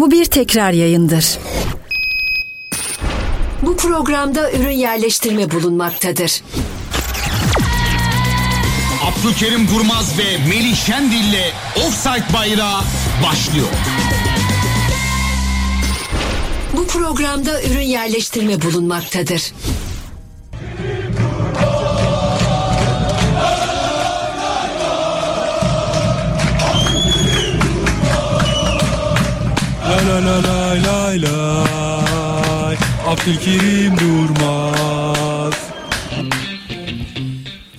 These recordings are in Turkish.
Bu bir tekrar yayındır. Bu programda ürün yerleştirme bulunmaktadır. Abdülkerim Durmaz ve Melih Şendil'le Offside Bayrağı başlıyor. Bu programda ürün yerleştirme bulunmaktadır. La la la la la la Abdülkerim Durmaz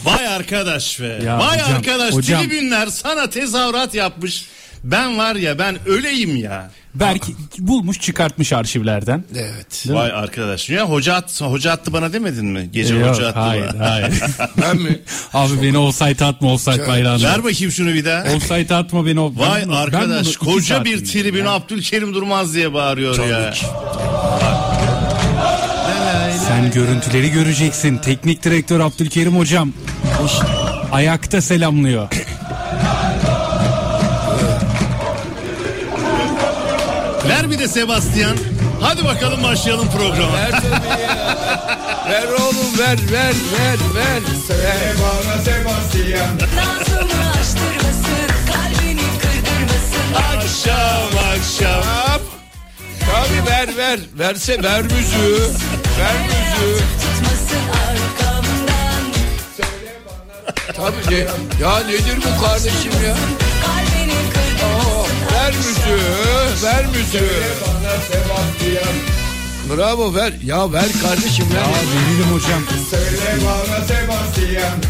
Vay arkadaş be. Ya Vay hocam, arkadaş. hocam. Tribünler sana tezahürat yapmış. Ben var ya ben öleyim ya. Belki bulmuş çıkartmış arşivlerden. Evet. Vay arkadaş. Ya hoca attı, hoca attı bana demedin mi? Gece Yok, hoca attı hayır bana. hayır. Ben mi? Abi beni offside atma offside bayrağına. Ver bakayım şunu bir daha. Offside atma beni. o- Vay Ben ben arkadaş iki koca bir tribün ya. Abdülkerim Durmaz diye bağırıyor ya. Sen görüntüleri göreceksin. Teknik direktör Abdülkerim hocam. Ayakta selamlıyor. Ver bir de Sebastian. Hadi bakalım başlayalım programa. Ver tabii ya. Ver oğlum ver ver ver ver. Ver bana Sebastian. Nazımı açtırmasın, kalbini kırdırmasın. akşam akşam. Hop. Tabii ver ver. Verse ver müziği. Ver müziği. Tabii ne, ya nedir bu kardeşim ya? kalbini kırdırmasın. Ver müziği. Ver müziği. Bravo ver. Ya ver kardeşim ver. Aa, verelim hocam.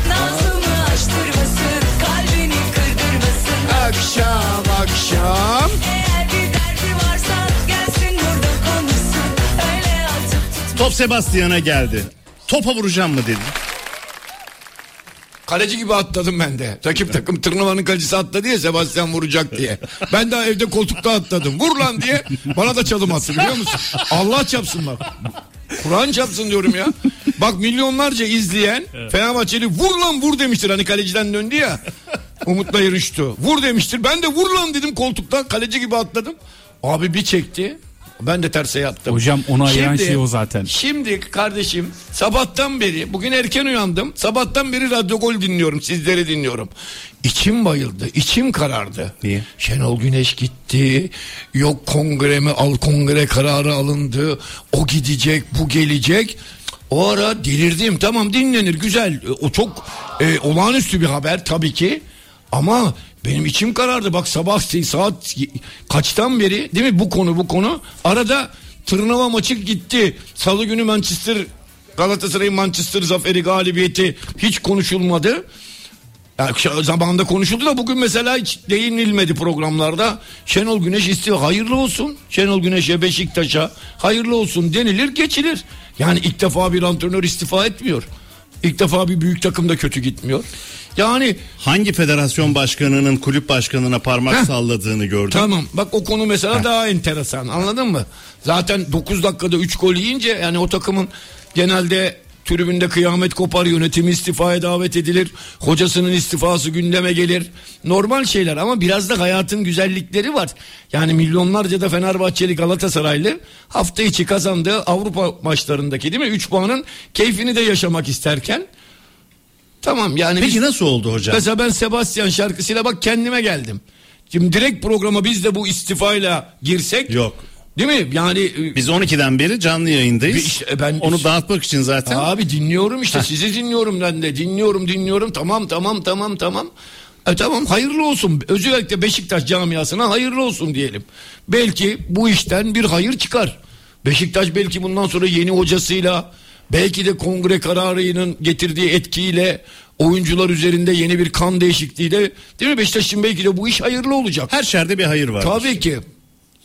Nazımı açtırmasın, kalbini kırdırmasın. Akşam akşam. Eğer bir derdi varsa gelsin burada konuşsun. Öyle atıp tutma. Top Sebastian'a geldi. Topa vuracağım mı dedi. Kaleci gibi atladım ben de. Rakip takım tırnavanın kalecisi atladı ya Sebastian vuracak diye. Ben daha evde koltukta atladım. Vur lan diye bana da çalım attı biliyor musun? Allah çapsın bak. Kur'an çapsın diyorum ya. Bak milyonlarca izleyen Fenerbahçeli vur lan vur demiştir. Hani kaleciden döndü ya. Umut'la yarıştı. Vur demiştir. Ben de vur lan dedim koltuktan. Kaleci gibi atladım. Abi bir çekti. Ben de terse yattım. Hocam onu ayıran şey o zaten. Şimdi kardeşim sabahtan beri bugün erken uyandım. Sabahtan beri Radyo Gol dinliyorum. Sizleri dinliyorum. İçim bayıldı. içim karardı. Niye? Şenol Güneş gitti. Yok kongre mi al kongre kararı alındı. O gidecek bu gelecek. O ara delirdim. Tamam dinlenir güzel. O çok e, olağanüstü bir haber tabii ki. Ama benim içim karardı. Bak sabah saat kaçtan beri değil mi bu konu bu konu. Arada tırnava maçı gitti. Salı günü Manchester Galatasaray'ın Manchester zaferi galibiyeti hiç konuşulmadı. Yani şu zamanında konuşuldu da bugün mesela hiç değinilmedi programlarda. Şenol Güneş istifa hayırlı olsun. Şenol Güneş'e Beşiktaş'a hayırlı olsun denilir geçilir. Yani ilk defa bir antrenör istifa etmiyor. İlk defa bir büyük takım da kötü gitmiyor. Yani Hangi federasyon başkanının kulüp başkanına parmak Heh. salladığını gördüm. Tamam bak o konu mesela daha enteresan anladın mı? Zaten 9 dakikada 3 gol yiyince yani o takımın genelde tribünde kıyamet kopar yönetimi istifaya davet edilir. Hocasının istifası gündeme gelir. Normal şeyler ama biraz da hayatın güzellikleri var. Yani milyonlarca da Fenerbahçeli Galatasaraylı hafta içi kazandığı Avrupa maçlarındaki değil mi? 3 puanın keyfini de yaşamak isterken Tamam yani Peki biz- nasıl oldu hocam? Mesela ben Sebastian şarkısıyla bak kendime geldim. Şimdi direkt programa biz de bu istifayla girsek. Yok. Değil mi? Yani e, Biz 12'den beri canlı yayındayız. İşte ben- Onu dağıtmak için zaten. abi dinliyorum işte sizi dinliyorum ben de dinliyorum dinliyorum tamam tamam tamam tamam. E tamam hayırlı olsun. Özellikle Beşiktaş camiasına hayırlı olsun diyelim. Belki bu işten bir hayır çıkar. Beşiktaş belki bundan sonra yeni hocasıyla belki de kongre kararının getirdiği etkiyle oyuncular üzerinde yeni bir kan değişikliğiyle değil mi Beşiktaş'ın belki de bu iş hayırlı olacak. Her şerde bir hayır var. Tabii ki.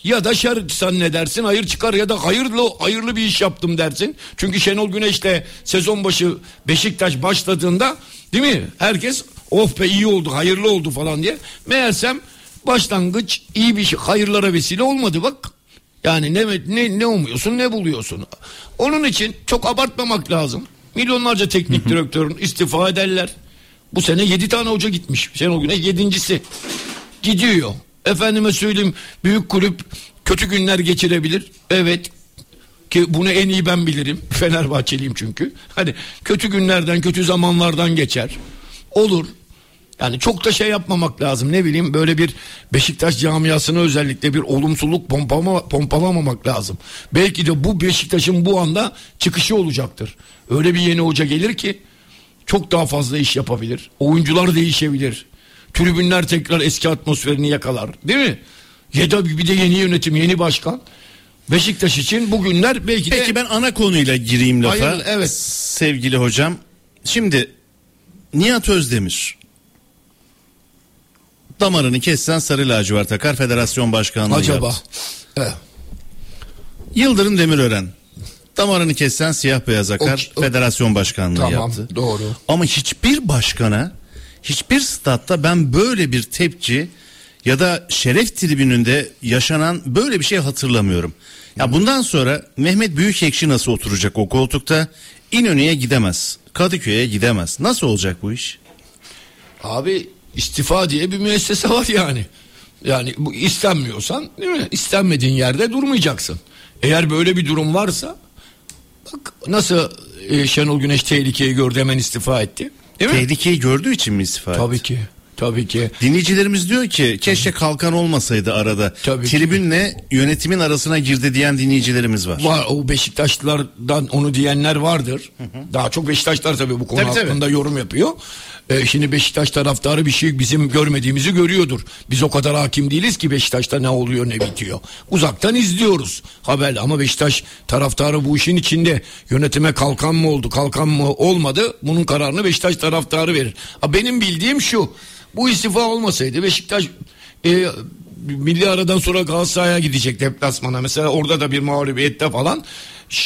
Ya da şer zannedersin hayır çıkar ya da hayırlı hayırlı bir iş yaptım dersin. Çünkü Şenol Güneş'le sezon başı Beşiktaş başladığında değil mi? Herkes of be iyi oldu hayırlı oldu falan diye. Meğersem başlangıç iyi bir şey hayırlara vesile olmadı bak. Yani ne ne ne umuyorsun ne buluyorsun. Onun için çok abartmamak lazım. Milyonlarca teknik direktörün istifa ederler. Bu sene 7 tane hoca gitmiş. Şenol Güneş yedincisi gidiyor. Efendime söyleyeyim büyük kulüp Kötü günler geçirebilir. Evet. Ki bunu en iyi ben bilirim. Fenerbahçeliyim çünkü. Hani kötü günlerden, kötü zamanlardan geçer. Olur. Yani çok da şey yapmamak lazım. Ne bileyim böyle bir Beşiktaş camiasına özellikle bir olumsuzluk pompalama, pompalamamak lazım. Belki de bu Beşiktaş'ın bu anda çıkışı olacaktır. Öyle bir yeni hoca gelir ki çok daha fazla iş yapabilir. Oyuncular değişebilir. Tribünler tekrar eski atmosferini yakalar. Değil mi? Ya da bir de yeni yönetim, yeni başkan. Beşiktaş için bugünler belki de... Peki ben ana konuyla gireyim lafa. Hayır, evet. Sevgili hocam. Şimdi Nihat Özdemir damarını kessen sarı lacivert takar federasyon başkanlığı Acaba. yaptı. Evet. Yıldırım Demirören damarını kessen siyah beyaz akar O- o- federasyon başkanlığı Tamam, yaptı. doğru. Ama hiçbir başkana hiçbir statta ben böyle bir tepki ya da şeref tribününde yaşanan böyle bir şey hatırlamıyorum. Ya bundan sonra Mehmet Büyükekşi nasıl oturacak o koltukta? İnönü'ye gidemez. Kadıköy'e gidemez. Nasıl olacak bu iş? Abi istifa diye bir müessese var yani. Yani bu istenmiyorsan değil mi? İstenmediğin yerde durmayacaksın. Eğer böyle bir durum varsa bak nasıl e, Şenol Güneş tehlikeyi gördü hemen istifa etti. Değil mi? Tehlikeyi gördüğü için mi istifa etti? Tabii ki. Tabii ki. Dinleyicilerimiz diyor ki keşke kalkan olmasaydı arada. Tabii ki. Tribünle yönetimin arasına girdi diyen dinleyicilerimiz var. Var o Beşiktaşlılardan onu diyenler vardır. Daha çok Beşiktaşlar tabii bu konu Tabii, tabii. hakkında yorum yapıyor. Ee, şimdi Beşiktaş taraftarı bir şey bizim görmediğimizi görüyordur. Biz o kadar hakim değiliz ki Beşiktaş'ta ne oluyor ne bitiyor. Uzaktan izliyoruz haber ama Beşiktaş taraftarı bu işin içinde yönetime kalkan mı oldu kalkan mı olmadı bunun kararını Beşiktaş taraftarı verir. Ha, benim bildiğim şu bu istifa olmasaydı Beşiktaş e, milli aradan sonra Galatasaray'a gidecek deplasmana mesela orada da bir mağlubiyette falan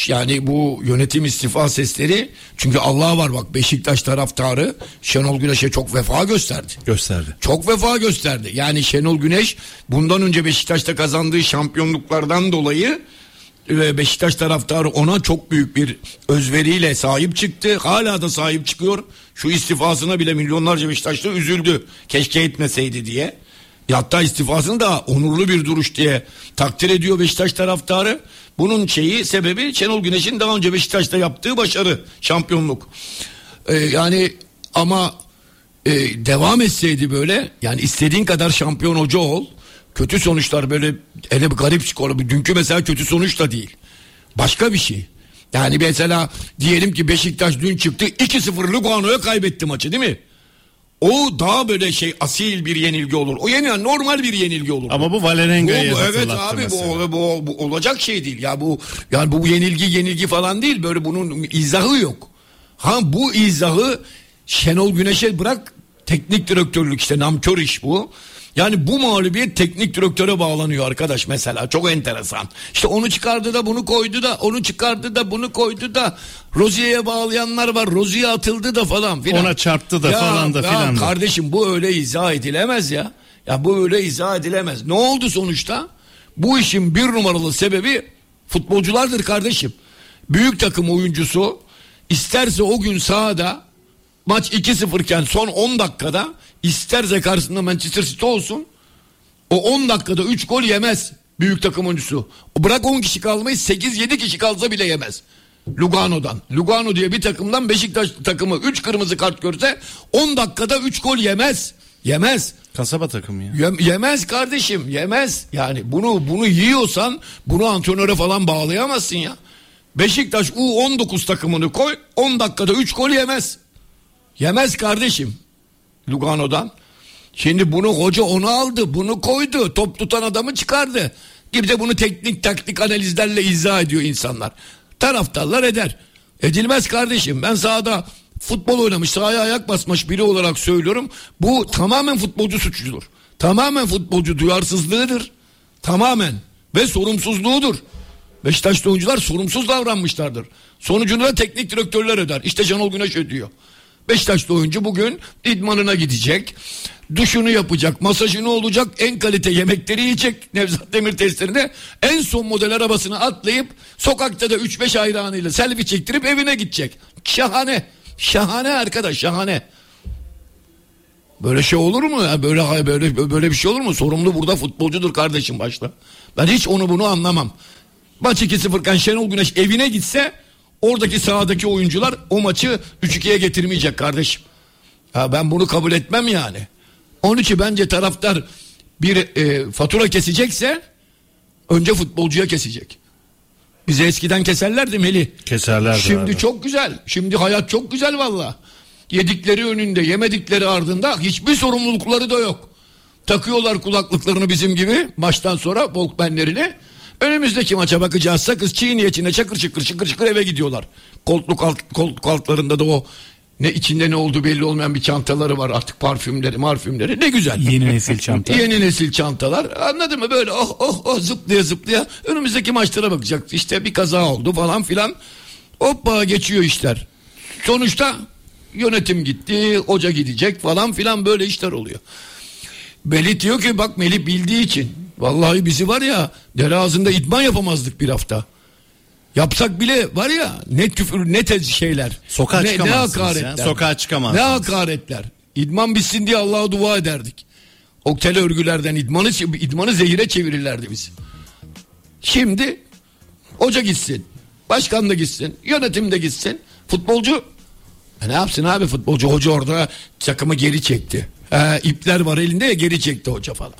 yani bu yönetim istifa sesleri çünkü Allah var bak Beşiktaş taraftarı Şenol Güneş'e çok vefa gösterdi. Gösterdi. Çok vefa gösterdi. Yani Şenol Güneş bundan önce Beşiktaş'ta kazandığı şampiyonluklardan dolayı ve Beşiktaş taraftarı ona çok büyük bir özveriyle sahip çıktı. Hala da sahip çıkıyor. Şu istifasına bile milyonlarca Beşiktaşlı üzüldü. Keşke etmeseydi diye. Ya Hatta istifasını da onurlu bir duruş diye takdir ediyor Beşiktaş taraftarı. Bunun şeyi sebebi Şenol Güneş'in daha önce Beşiktaş'ta yaptığı başarı, şampiyonluk. Ee, yani ama e, devam etseydi böyle yani istediğin kadar şampiyon hoca ol. Kötü sonuçlar böyle hele bir garip skor. Dünkü mesela kötü sonuç da değil. Başka bir şey. Yani mesela diyelim ki Beşiktaş dün çıktı 2-0 Lugano'ya kaybetti maçı değil mi? O daha böyle şey asil bir yenilgi olur. O yeni normal bir yenilgi olur. Ama bu bu- evet abi bu, bu, bu olacak şey değil. Ya bu yani bu yenilgi yenilgi falan değil. Böyle bunun izahı yok. Ha bu izahı Şenol Güneş'e bırak teknik direktörlük işte namkör iş bu. Yani bu mağlubiyet teknik direktöre bağlanıyor arkadaş mesela çok enteresan. İşte onu çıkardı da bunu koydu da onu çıkardı da bunu koydu da Rozier'e bağlayanlar var. Rozier atıldı da falan filan. Ona çarptı da falan da ya filan. Kardeşim bu öyle izah edilemez ya. Ya bu öyle izah edilemez. Ne oldu sonuçta? Bu işin bir numaralı sebebi futbolculardır kardeşim. Büyük takım oyuncusu isterse o gün sahada maç 2-0 iken son 10 dakikada isterse karşısında Manchester City olsun o 10 dakikada 3 gol yemez büyük takım oyuncusu. Bırak 10 kişi kalmayı 8-7 kişi kalsa bile yemez. Lugano'dan. Lugano diye bir takımdan Beşiktaş takımı 3 kırmızı kart görse 10 dakikada 3 gol yemez. Yemez. Kasaba takımı ya. Yem- yemez kardeşim yemez. Yani bunu bunu yiyorsan bunu antrenöre falan bağlayamazsın ya. Beşiktaş U19 takımını koy 10 dakikada 3 gol yemez. Yemez kardeşim. Lugano'dan. Şimdi bunu hoca onu aldı bunu koydu top tutan adamı çıkardı. Gibi de bunu teknik taktik analizlerle izah ediyor insanlar. Taraftarlar eder. Edilmez kardeşim ben sahada futbol oynamış sahaya ayak basmış biri olarak söylüyorum. Bu tamamen futbolcu suçludur. Tamamen futbolcu duyarsızlığıdır. Tamamen ve sorumsuzluğudur. Beşiktaşlı oyuncular sorumsuz davranmışlardır. Sonucunu da teknik direktörler öder. İşte Şenol Güneş ödüyor. Beşiktaşlı oyuncu bugün idmanına gidecek. Duşunu yapacak, masajını olacak, en kalite yemekleri yiyecek Nevzat Demir testlerinde. En son model arabasını atlayıp sokakta da 3-5 hayranıyla selfie çektirip evine gidecek. Şahane. Şahane arkadaş, şahane. Böyle şey olur mu ya? Böyle böyle böyle bir şey olur mu? Sorumlu burada futbolcudur kardeşim başta. Ben hiç onu bunu anlamam. Maç 2-0 iken Şenol Güneş evine gitse oradaki sahadaki oyuncular o maçı 3-2'ye getirmeyecek kardeşim. Ya ben bunu kabul etmem yani. Onun için bence taraftar bir e, fatura kesecekse önce futbolcuya kesecek. Bize eskiden keserlerdi Meli. Keserlerdi Şimdi abi. çok güzel. Şimdi hayat çok güzel valla. Yedikleri önünde, yemedikleri ardında hiçbir sorumlulukları da yok. Takıyorlar kulaklıklarını bizim gibi maçtan sonra Walkman'lerini. Önümüzdeki maça bakacağız? Sakız çiğniye çiğne çakır çıkır çıkır çıkır eve gidiyorlar. Koltuk, alt, koltuk altlarında da o ne içinde ne olduğu belli olmayan bir çantaları var. Artık parfümleri marfümleri. Ne güzel. Yeni nesil çanta. Yeni nesil çantalar. Anladın mı? Böyle oh oh oh zıplaya zıplaya önümüzdeki maçlara bakacak. İşte bir kaza oldu falan filan. Hoppa geçiyor işler. Sonuçta yönetim gitti hoca gidecek falan filan böyle işler oluyor Melih diyor ki bak Melih bildiği için vallahi bizi var ya dere ağzında idman yapamazdık bir hafta Yapsak bile var ya ne küfür ne tez şeyler. Sokağa ne, ne çıkamazsınız ya, hakaretler. sokağa çıkamazsınız. Ne hakaretler. İdman bitsin diye Allah'a dua ederdik. O tel örgülerden idmanı, idmanı zehire çevirirlerdi biz. Şimdi hoca gitsin. Başkan da gitsin. Yönetim de gitsin. Futbolcu e ne yapsın abi futbolcu hoca orada takımı geri çekti. He, ipler var elinde ya geri çekti hoca falan.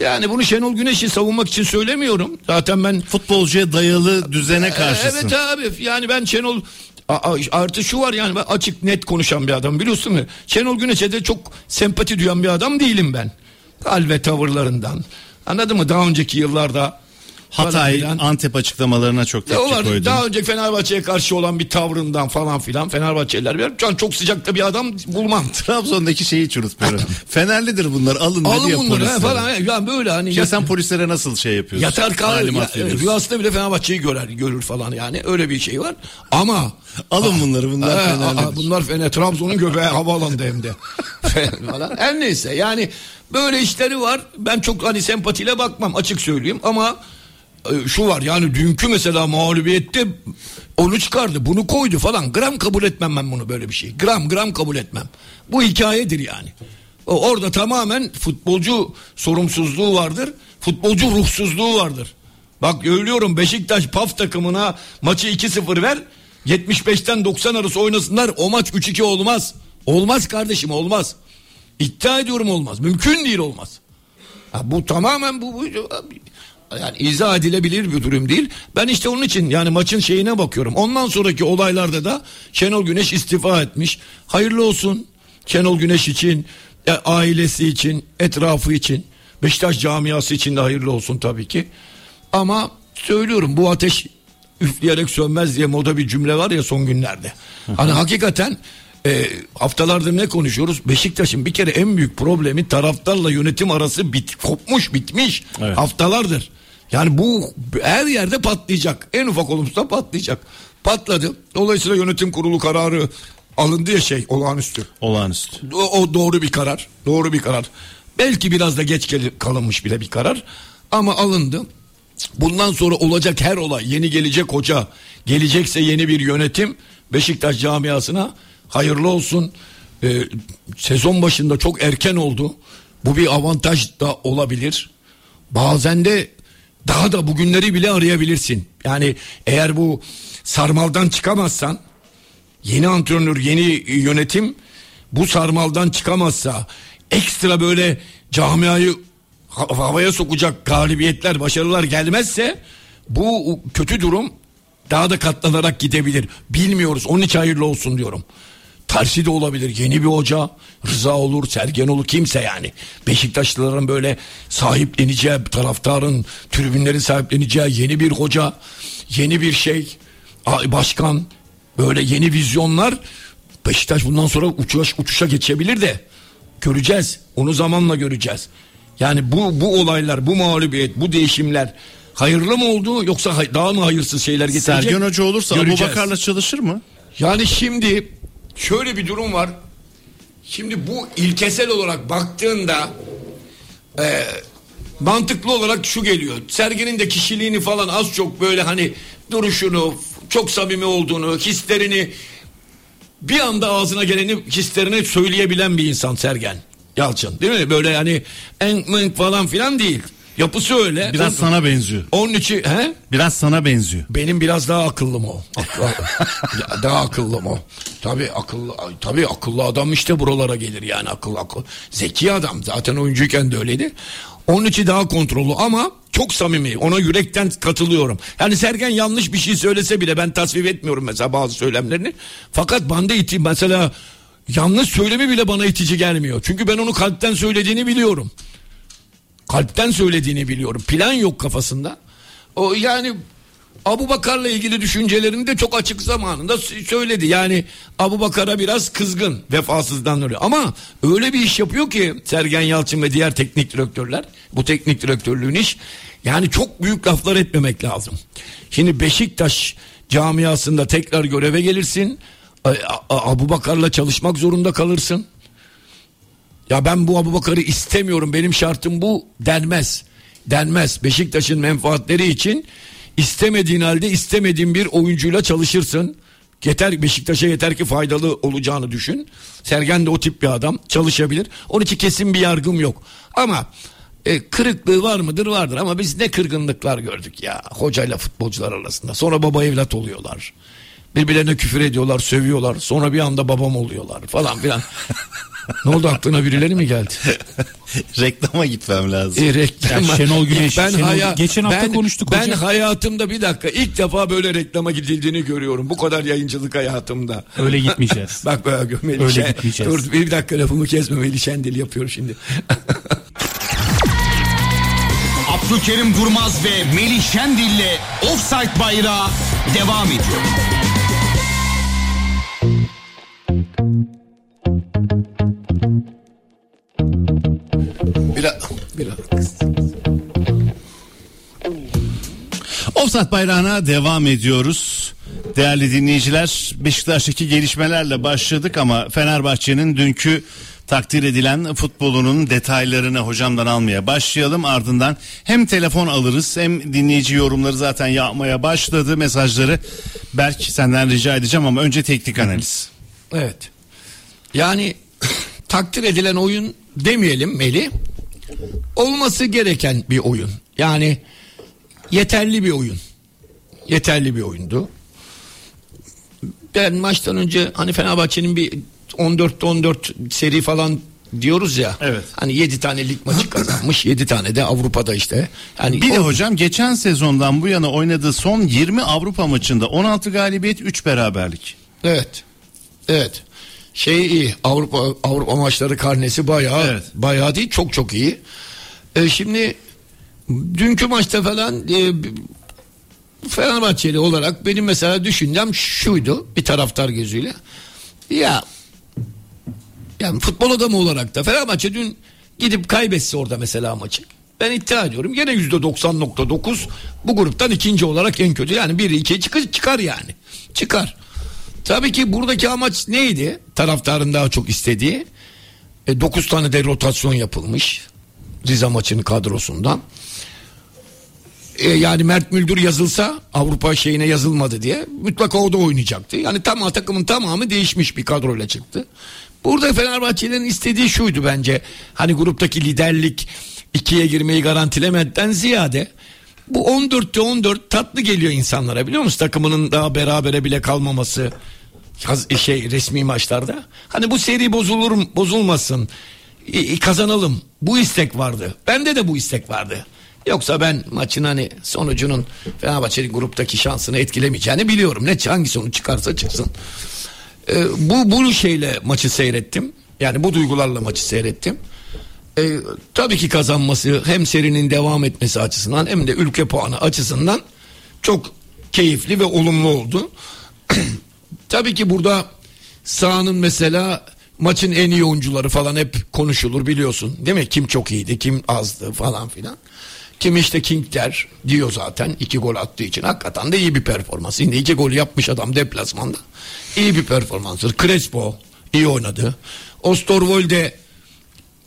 Yani bunu Şenol Güneş'i savunmak için söylemiyorum. Zaten ben Futbolcuya dayalı düzene karşısın. Evet abi yani ben Şenol artı şu var yani ben açık net konuşan bir adam biliyorsun mu? Şenol Güneş'e de çok sempati duyan bir adam değilim ben. Hal ve tavırlarından. Anladın mı? Daha önceki yıllarda Hatay, filan. Antep açıklamalarına çok tepki olan, koydum. daha önce Fenerbahçe'ye karşı olan bir tavrından falan filan Fenerbahçeliler ben şu an çok sıcakta bir adam bulmam. Trabzon'daki şeyi hiç unutmuyorum. Fenerlidir bunlar alın Alın bunları he, falan. Yani böyle hani Ya sen polislere nasıl şey yapıyorsun? yatar kalır. Ya, veriyorsun. rüyasında bile Fenerbahçe'yi görer, görür falan yani öyle bir şey var. Ama Alın bunları bunlar He, Fenerlidir. aa, bunlar Fener. Trabzon'un göbeği havaalanında hem de. falan. Her neyse yani böyle işleri var. Ben çok hani sempatiyle bakmam açık söyleyeyim ama e, şu var yani dünkü mesela mağlubiyette onu çıkardı bunu koydu falan. Gram kabul etmem ben bunu böyle bir şey. Gram gram kabul etmem. Bu hikayedir yani. Orada tamamen futbolcu sorumsuzluğu vardır futbolcu ruhsuzluğu vardır. Bak söylüyorum Beşiktaş PAF takımına maçı 2-0 ver 75'ten 90 arası oynasınlar o maç 3-2 olmaz. Olmaz kardeşim olmaz. İddia ediyorum olmaz mümkün değil olmaz. Ha, bu tamamen bu, bu yani izah edilebilir bir durum değil. Ben işte onun için yani maçın şeyine bakıyorum. Ondan sonraki olaylarda da Şenol Güneş istifa etmiş. Hayırlı olsun Şenol Güneş için, e, ailesi için, etrafı için, Beşiktaş camiası için de hayırlı olsun tabii ki. Ama söylüyorum bu ateş üfleyerek sönmez diye moda bir cümle var ya son günlerde. Hani hakikaten e, haftalardır ne konuşuyoruz? Beşiktaş'ın bir kere en büyük problemi taraftarla yönetim arası bit, kopmuş bitmiş Evet. haftalardır. Yani bu her yerde patlayacak. En ufak olumsuzda patlayacak. Patladı. Dolayısıyla yönetim kurulu kararı alındı ya şey olağanüstü. Olağanüstü. O, o doğru bir karar. Doğru bir karar. Belki biraz da geç kalınmış bile bir karar. Ama alındı. Bundan sonra olacak her olay yeni gelecek hoca gelecekse yeni bir yönetim Beşiktaş camiasına hayırlı olsun. Ee, sezon başında çok erken oldu. Bu bir avantaj da olabilir. Bazen de daha da bugünleri bile arayabilirsin. Yani eğer bu sarmaldan çıkamazsan yeni antrenör, yeni yönetim bu sarmaldan çıkamazsa ekstra böyle camiayı ha- havaya sokacak galibiyetler, başarılar gelmezse bu kötü durum daha da katlanarak gidebilir. Bilmiyoruz. Onun için hayırlı olsun diyorum. Tersi de olabilir. Yeni bir hoca Rıza olur, Sergen olur kimse yani. Beşiktaşlıların böyle sahipleneceği, taraftarın, tribünlerin sahipleneceği yeni bir hoca, yeni bir şey, başkan, böyle yeni vizyonlar. Beşiktaş bundan sonra uçuş, uçuşa geçebilir de göreceğiz. Onu zamanla göreceğiz. Yani bu bu olaylar, bu mağlubiyet, bu değişimler hayırlı mı oldu yoksa daha mı hayırsız şeyler getirecek? Sergen Hoca olursa Abu. Bakar'la çalışır mı? Yani şimdi şöyle bir durum var. Şimdi bu ilkesel olarak baktığında e, mantıklı olarak şu geliyor. Sergen'in de kişiliğini falan az çok böyle hani duruşunu, çok samimi olduğunu, hislerini bir anda ağzına geleni hislerini söyleyebilen bir insan Sergen Yalçın. Değil mi? Böyle hani en falan filan değil. Yapısı öyle. Biraz sana benziyor. Onun için he? Biraz sana benziyor. Benim biraz daha akıllım o. Aklı- daha akıllım o. Tabii akıllı tabii akıllı adam işte buralara gelir yani akıllı akıl. Zeki adam zaten oyuncuyken de öyleydi. Onun için daha kontrollü ama çok samimi. Ona yürekten katılıyorum. Yani Sergen yanlış bir şey söylese bile ben tasvip etmiyorum mesela bazı söylemlerini. Fakat bana iti mesela yanlış söylemi bile bana itici gelmiyor. Çünkü ben onu kalpten söylediğini biliyorum kalpten söylediğini biliyorum. Plan yok kafasında. O yani Abu Bakar'la ilgili düşüncelerini de çok açık zamanında söyledi. Yani Abu Bakar'a biraz kızgın vefasızdan öyle. Ama öyle bir iş yapıyor ki Sergen Yalçın ve diğer teknik direktörler bu teknik direktörlüğün iş yani çok büyük laflar etmemek lazım. Şimdi Beşiktaş camiasında tekrar göreve gelirsin. Abu Bakar'la çalışmak zorunda kalırsın. Ya ben bu Abubakar'ı istemiyorum benim şartım bu denmez. Denmez. Beşiktaş'ın menfaatleri için istemediğin halde istemediğin bir oyuncuyla çalışırsın. Yeter Beşiktaş'a yeter ki faydalı olacağını düşün. Sergen de o tip bir adam çalışabilir. Onun için kesin bir yargım yok. Ama e, kırıklığı var mıdır vardır ama biz ne kırgınlıklar gördük ya hocayla futbolcular arasında. Sonra baba evlat oluyorlar. Birbirlerine küfür ediyorlar, sövüyorlar. Sonra bir anda babam oluyorlar falan filan. ne oldu aklına birileri mi geldi? Reklama gitmem lazım. E, reklam. Ya Şenol Güneş, Şenol- geçen hafta ben, konuştuk Ben hocam. hayatımda bir dakika ilk defa böyle reklama gidildiğini görüyorum. Bu kadar yayıncılık hayatımda. Öyle gitmeyeceğiz. Bak böyle Melih Öyle Şen- gitmeyeceğiz. Dur bir dakika lafımı kesme Melih Şendil yapıyor şimdi. Abdülkerim Durmaz ve Melih Şendil'le Offside Bayrağı devam ediyor. Offside bayrağına devam ediyoruz. Değerli dinleyiciler Beşiktaş'taki gelişmelerle başladık ama Fenerbahçe'nin dünkü takdir edilen futbolunun detaylarını hocamdan almaya başlayalım. Ardından hem telefon alırız hem dinleyici yorumları zaten yapmaya başladı mesajları. Berk senden rica edeceğim ama önce teknik analiz. Evet. Yani takdir edilen oyun demeyelim Meli. Olması gereken bir oyun. Yani yeterli bir oyun. Yeterli bir oyundu. Ben maçtan önce hani Fenerbahçe'nin bir 14'te 14 seri falan diyoruz ya. Evet. Hani 7 tane lig maçı kazanmış. 7 tane de Avrupa'da işte. Yani Bir de o- hocam geçen sezondan bu yana oynadığı son 20 Avrupa maçında 16 galibiyet 3 beraberlik. Evet. Evet. Şey iyi. Avrupa Avrupa maçları karnesi bayağı Evet. bayağı değil çok çok iyi. E, şimdi dünkü maçta falan e, Fenerbahçeli olarak benim mesela düşüncem şuydu bir taraftar gözüyle. Ya yani futbol adamı olarak da Fenerbahçe dün gidip kaybetse orada mesela maçı. Ben iddia ediyorum gene yüzde 90.9 bu gruptan ikinci olarak en kötü. Yani 1 2 çıkar, çıkar yani. Çıkar. Tabii ki buradaki amaç neydi? Taraftarın daha çok istediği. 9 tane de rotasyon yapılmış. Rize maçının kadrosundan. E, yani Mert Müldür yazılsa Avrupa şeyine yazılmadı diye mutlaka o da oynayacaktı. Yani tam takımın tamamı değişmiş bir kadroyla çıktı. Burada Fenerbahçe'nin istediği şuydu bence. Hani gruptaki liderlik ikiye girmeyi garantilemeden ziyade bu 14'te 14 tatlı geliyor insanlara biliyor musun? Takımının daha berabere bile kalmaması şey resmi maçlarda. Hani bu seri bozulur bozulmasın. Kazanalım. Bu istek vardı. Bende de bu istek vardı. Yoksa ben maçın hani sonucunun Fenerbahçe'nin gruptaki şansını etkilemeyeceğini biliyorum. Ne hangi sonuç çıkarsa çıksın. Ee, bu bu şeyle maçı seyrettim. Yani bu duygularla maçı seyrettim. Ee, tabii ki kazanması hem serinin devam etmesi açısından hem de ülke puanı açısından çok keyifli ve olumlu oldu. tabii ki burada sahanın mesela maçın en iyi oyuncuları falan hep konuşulur biliyorsun. Değil mi? Kim çok iyiydi, kim azdı falan filan. Kim işte King der diyor zaten iki gol attığı için. Hakikaten de iyi bir performans. Şimdi iki gol yapmış adam deplasmanda. İyi bir performanstır. Crespo iyi oynadı. Osterwolde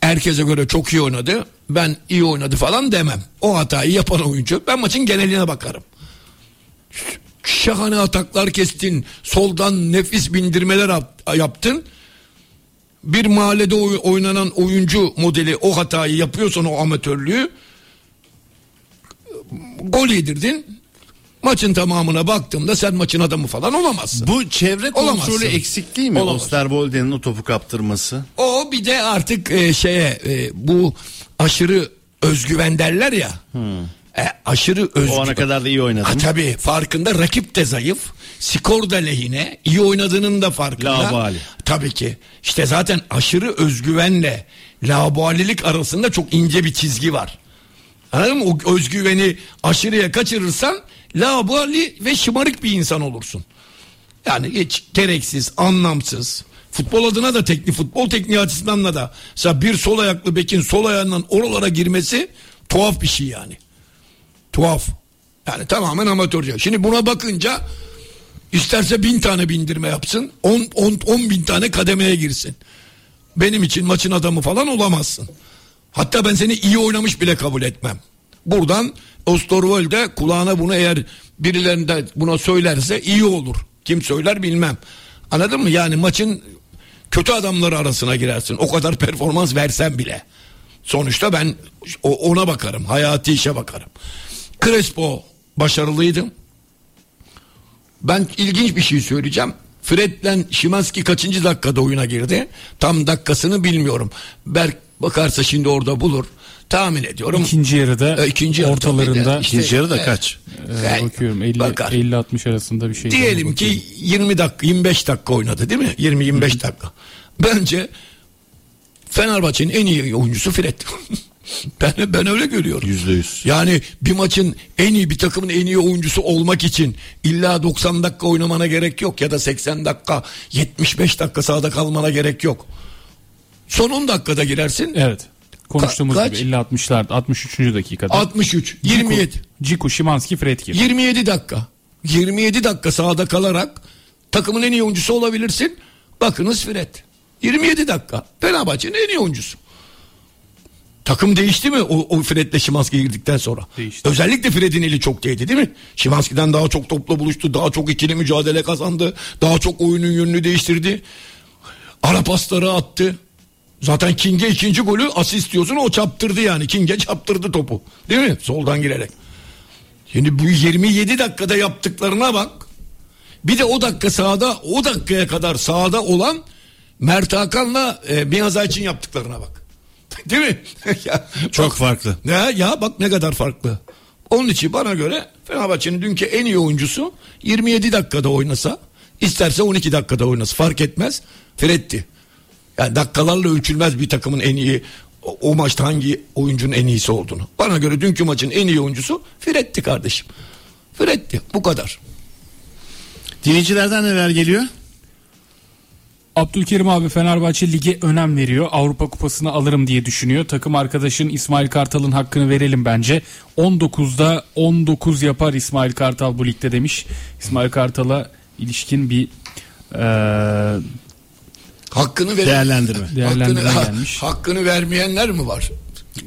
herkese göre çok iyi oynadı. Ben iyi oynadı falan demem. O hatayı yapan oyuncu. Ben maçın geneline bakarım. Şahane ataklar kestin. Soldan nefis bindirmeler yap- yaptın. Bir mahallede oy- oynanan oyuncu modeli o hatayı yapıyorsan o amatörlüğü gol yedirdin. Maçın tamamına baktığımda sen maçın adamı falan olamazsın. Bu çevre kontrolü Olamazsın. eksik değil mi? Olamaz. Osterwolde'nin o topu kaptırması. O bir de artık e, şeye e, bu aşırı özgüven derler ya. E, aşırı özgüven. O ana kadar da iyi oynadım. Ha, tabii farkında rakip de zayıf. Skor da lehine. iyi oynadığının da farkında. Laubali. Tabii ki. İşte zaten aşırı özgüvenle laubalilik arasında çok ince bir çizgi var. Anladın mı? O özgüveni aşırıya kaçırırsan laubali ve şımarık bir insan olursun. Yani hiç gereksiz, anlamsız. Futbol adına da teknik, futbol tekniği açısından da da. Mesela bir sol ayaklı bekin sol ayağından oralara girmesi tuhaf bir şey yani. Tuhaf. Yani tamamen amatörce. Şimdi buna bakınca isterse bin tane bindirme yapsın. On, on, on bin tane kademeye girsin. Benim için maçın adamı falan olamazsın. Hatta ben seni iyi oynamış bile kabul etmem. Buradan Osterwolde kulağına bunu eğer birilerinde buna söylerse iyi olur. Kim söyler bilmem. Anladın mı? Yani maçın kötü adamları arasına girersin. O kadar performans versen bile. Sonuçta ben ona bakarım. Hayati işe bakarım. Crespo başarılıydı. Ben ilginç bir şey söyleyeceğim. Fred'le Şimanski kaçıncı dakikada oyuna girdi? Tam dakikasını bilmiyorum. Berk bakarsa şimdi orada bulur. Tahmin ediyorum. İkinci yarıda E, ikinci yarıda ortalarında mıydı? İşte, İkinci yarıda kaç? e, bakıyorum 50 bakar. 50 60 arasında bir şey. Diyelim ki 20 dakika 25 dakika oynadı değil mi? 20 25 dakika. Bence Fenerbahçe'nin en iyi oyuncusu Fred. ben ben öyle görüyorum. Yüzde yüz. Yani bir maçın en iyi bir takımın en iyi oyuncusu olmak için illa 90 dakika oynamana gerek yok ya da 80 dakika 75 dakika sahada kalmana gerek yok. Son 10 dakikada girersin. Evet. Konuştuğumuz Ka- gibi kaç? 50 60'lar 63. dakikada. 63 27 Ciku, Şimanski, Fred gibi. 27 dakika. 27 dakika sahada kalarak takımın en iyi oyuncusu olabilirsin. Bakınız Fred. 27 dakika. Fenerbahçe'nin en iyi oyuncusu. Takım değişti mi o, o Fred'le Şimanski girdikten sonra? Değişti. Özellikle Fred'in eli çok değdi değil mi? Şimanski'den daha çok topla buluştu. Daha çok ikili mücadele kazandı. Daha çok oyunun yönünü değiştirdi. Ara pasları attı. Zaten King'e ikinci golü asist diyorsun o çaptırdı yani. King'e çaptırdı topu. Değil mi? Soldan girerek. Şimdi bu 27 dakikada yaptıklarına bak. Bir de o dakika sahada o dakikaya kadar sahada olan Mert Hakan'la e, Miyaz'a için yaptıklarına bak. Değil mi? ya, Çok bak- farklı. Ya, ya bak ne kadar farklı. Onun için bana göre Fenerbahçe'nin dünkü en iyi oyuncusu 27 dakikada oynasa isterse 12 dakikada oynasa fark etmez. Fred'ti. Yani dakikalarla ölçülmez bir takımın en iyi o, o maçta hangi oyuncunun en iyisi olduğunu. Bana göre dünkü maçın en iyi oyuncusu Fred'ti kardeşim. Fred'ti bu kadar. Dinleyicilerden neler geliyor? Abdülkerim abi Fenerbahçe lige önem veriyor. Avrupa Kupası'nı alırım diye düşünüyor. Takım arkadaşın İsmail Kartal'ın hakkını verelim bence. 19'da 19 yapar İsmail Kartal bu ligde demiş. İsmail Kartal'a ilişkin bir eee Hakkını ver. Değerlendirme. Değerlendirme hakkını, gelmiş. hakkını vermeyenler mi var?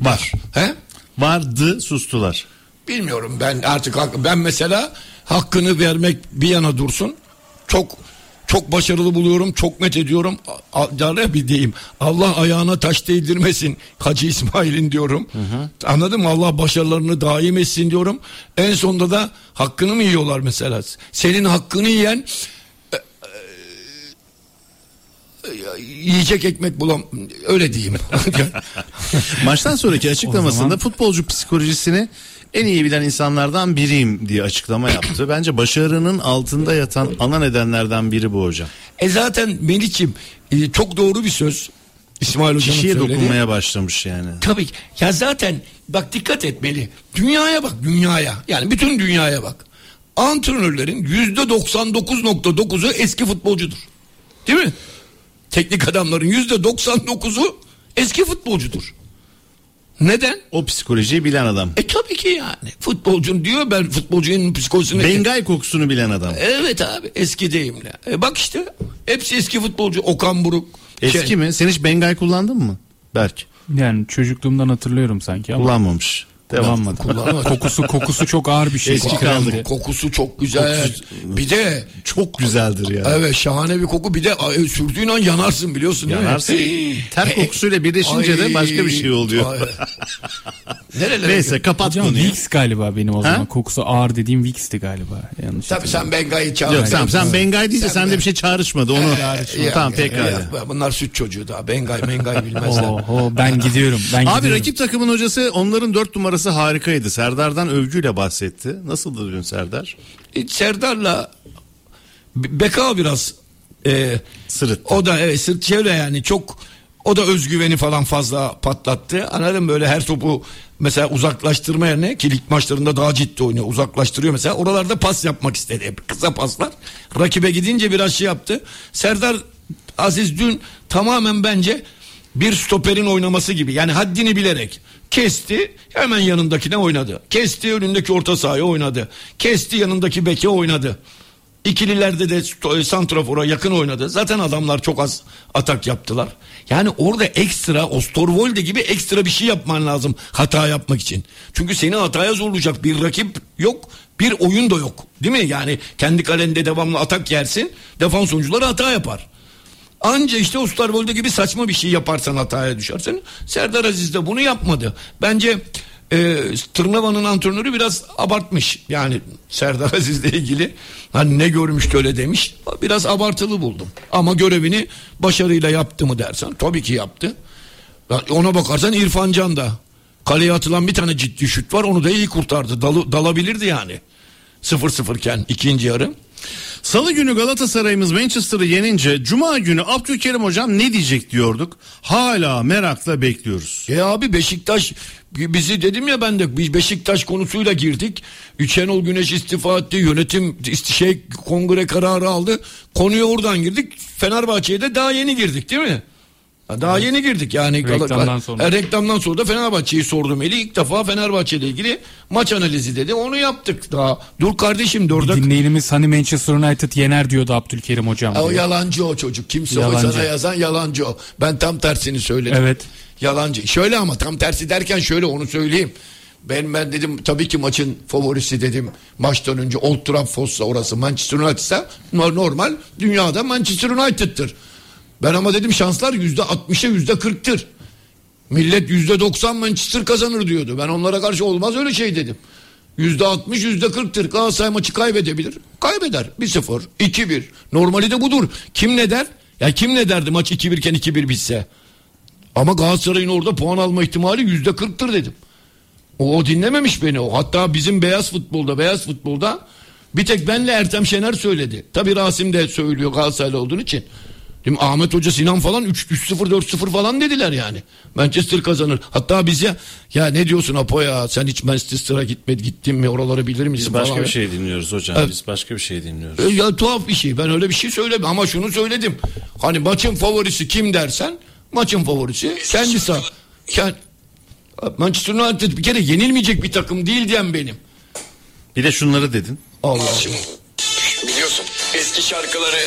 Var. He? Vardı sustular. Bilmiyorum ben artık ben mesela hakkını vermek bir yana dursun. Çok çok başarılı buluyorum. Çok met ediyorum. Bir diyeyim. Allah ayağına taş değdirmesin. Hacı İsmail'in diyorum. Anladın mı? Allah başarılarını daim etsin diyorum. En sonunda da hakkını mı yiyorlar mesela? Senin hakkını yiyen e, e, yiyecek ekmek bulam öyle diyeyim. Maçtan sonraki açıklamasında zaman- futbolcu psikolojisini en iyi bilen insanlardan biriyim diye açıklama yaptı. Bence başarının altında yatan ana nedenlerden biri bu hocam. E zaten Melih'ciğim e, çok doğru bir söz. İsmail Hoca'nın Kişiye söyledi. dokunmaya başlamış yani. Tabii ki. Ya zaten bak dikkat etmeli. Dünyaya bak dünyaya. Yani bütün dünyaya bak. Antrenörlerin yüzde 99.9'u eski futbolcudur. Değil mi? Teknik adamların yüzde 99'u eski futbolcudur. Neden? O psikolojiyi bilen adam. E tabii ki yani. Futbolcun diyor ben futbolcunun psikolojisini... Bengay kokusunu bilen adam. Evet abi eski deyimle. E bak işte hepsi eski futbolcu. Okan Buruk. Eski şey- mi? Sen hiç Bengay kullandın mı? Berk. yani çocukluğumdan hatırlıyorum sanki ama Kullanmamış. Kullanmadım. Kullanmadım. kokusu kokusu çok ağır bir şey. Eski kaldı. Kokusu çok güzel. Bir de Çok güzeldir ya. evet şahane bir koku. Bir de e, sürdüğün an yanarsın biliyorsun değil Yanarsın. mi? Ter kokusuyla birleşince de Ay. başka bir şey oluyor. Ay. Nerelere Neyse kapat Hocam konuyu. Vicks galiba benim o Ha? zaman. Kokusu ağır dediğim Vicks'ti galiba. Yanlış Tabii sen Bengay'ı çağır. Yok sen, sen Bengay deyince Sen sende ben- bir şey çağrışmadı onu. Ya, tamam pekala. bunlar süt çocuğu daha. Bengay mengay bilmezler. Oho ben gidiyorum. Ben Abi gidiyorum. rakip takımın hocası onların dört numarası harikaydı. Serdar'dan övgüyle bahsetti. Nasıldı dün Serdar? Hiç Serdar'la Be- Beka biraz e, Sırıttı. o da evet sırt çevre yani çok o da özgüveni falan fazla patlattı. Anladın böyle her topu mesela uzaklaştırma yerine ki lig maçlarında daha ciddi oynuyor. Uzaklaştırıyor mesela. Oralarda pas yapmak istedi. Hep kısa paslar. Rakibe gidince biraz şey yaptı. Serdar Aziz dün tamamen bence bir stoperin oynaması gibi. Yani haddini bilerek kesti hemen yanındakine oynadı. Kesti önündeki orta sahaya oynadı. Kesti yanındaki beke oynadı. İkililerde de sto- santrafora yakın oynadı. Zaten adamlar çok az atak yaptılar. Yani orada ekstra Osterwolde gibi ekstra bir şey yapman lazım hata yapmak için. Çünkü seni hataya zorlayacak bir rakip yok, bir oyun da yok. Değil mi? Yani kendi kalende devamlı atak yersin, defans oyuncuları hata yapar. Anca işte Osterwolde gibi saçma bir şey yaparsan hataya düşersin. Serdar Aziz de bunu yapmadı. Bence e, Tırnava'nın antrenörü biraz abartmış. Yani Serdar Aziz'le ilgili hani ne görmüş öyle demiş. Biraz abartılı buldum. Ama görevini başarıyla yaptı mı dersen tabii ki yaptı. Ya Ona bakarsan İrfan Can da kaleye atılan bir tane ciddi şut var onu da iyi kurtardı. Dalı, dalabilirdi yani. 0-0 iken ikinci yarı. Salı günü Galatasaray'ımız Manchester'ı yenince Cuma günü Abdülkerim hocam ne diyecek diyorduk. Hala merakla bekliyoruz. E abi Beşiktaş bizi dedim ya ben de biz Beşiktaş konusuyla girdik. Şenol Güneş istifa etti. Yönetim şey kongre kararı aldı. Konuya oradan girdik. Fenerbahçe'ye de daha yeni girdik değil mi? Ha, Daha yeni girdik yani. Reklamdan sonra. E, reklamdan sonra da Fenerbahçe'yi sordum Eli. ilk defa Fenerbahçe ile ilgili maç analizi dedi. Onu yaptık daha. Dur kardeşim de orada. Dinleyenimiz hani Manchester United yener diyordu Abdülkerim hocam. Ha, o yalancı o çocuk. Kimse Yalancı. o sana yazan yalancı o. Ben tam tersini söyledim. Evet. Yalancı. Şöyle ama tam tersi derken şöyle onu söyleyeyim. Ben ben dedim tabii ki maçın favorisi dedim. Maçtan önce Old Trafford'sa orası Manchester United'sa no- normal dünyada Manchester United'tır. Ben ama dedim şanslar yüzde altmışa yüzde kırktır. Millet yüzde doksan Manchester kazanır diyordu. Ben onlara karşı olmaz öyle şey dedim. Yüzde altmış yüzde kırktır. Galatasaray maçı kaybedebilir. Kaybeder. 1-0, 2-1. Normali de budur. Kim ne der? Ya kim ne derdi maç 2-1 iken 2-1 bitse? Ama Galatasaray'ın orada puan alma ihtimali yüzde kırktır dedim. O, o dinlememiş beni o. Hatta bizim beyaz futbolda, beyaz futbolda bir tek benle Ertem Şener söyledi. Tabii Rasim de söylüyor Galatasaraylı olduğun için. Değil mi? Ahmet Hoca Sinan falan 3 3-0 4-0 falan dediler yani. Manchester kazanır. Hatta biz ya ya ne diyorsun Apo ya sen hiç Manchester'a gitmedi gittin mi oraları bilir misin Biz başka falan. bir şey dinliyoruz hocam. Evet. Biz başka bir şey dinliyoruz. E, Ya tuhaf bir şey. Ben öyle bir şey söyledim ama şunu söyledim. Hani maçın favorisi kim dersen maçın favorisi kendisi. Kend... Manchester United bir kere yenilmeyecek bir takım değil diyen benim. Bir de şunları dedin. Allah. Biliyorsun eski şarkıları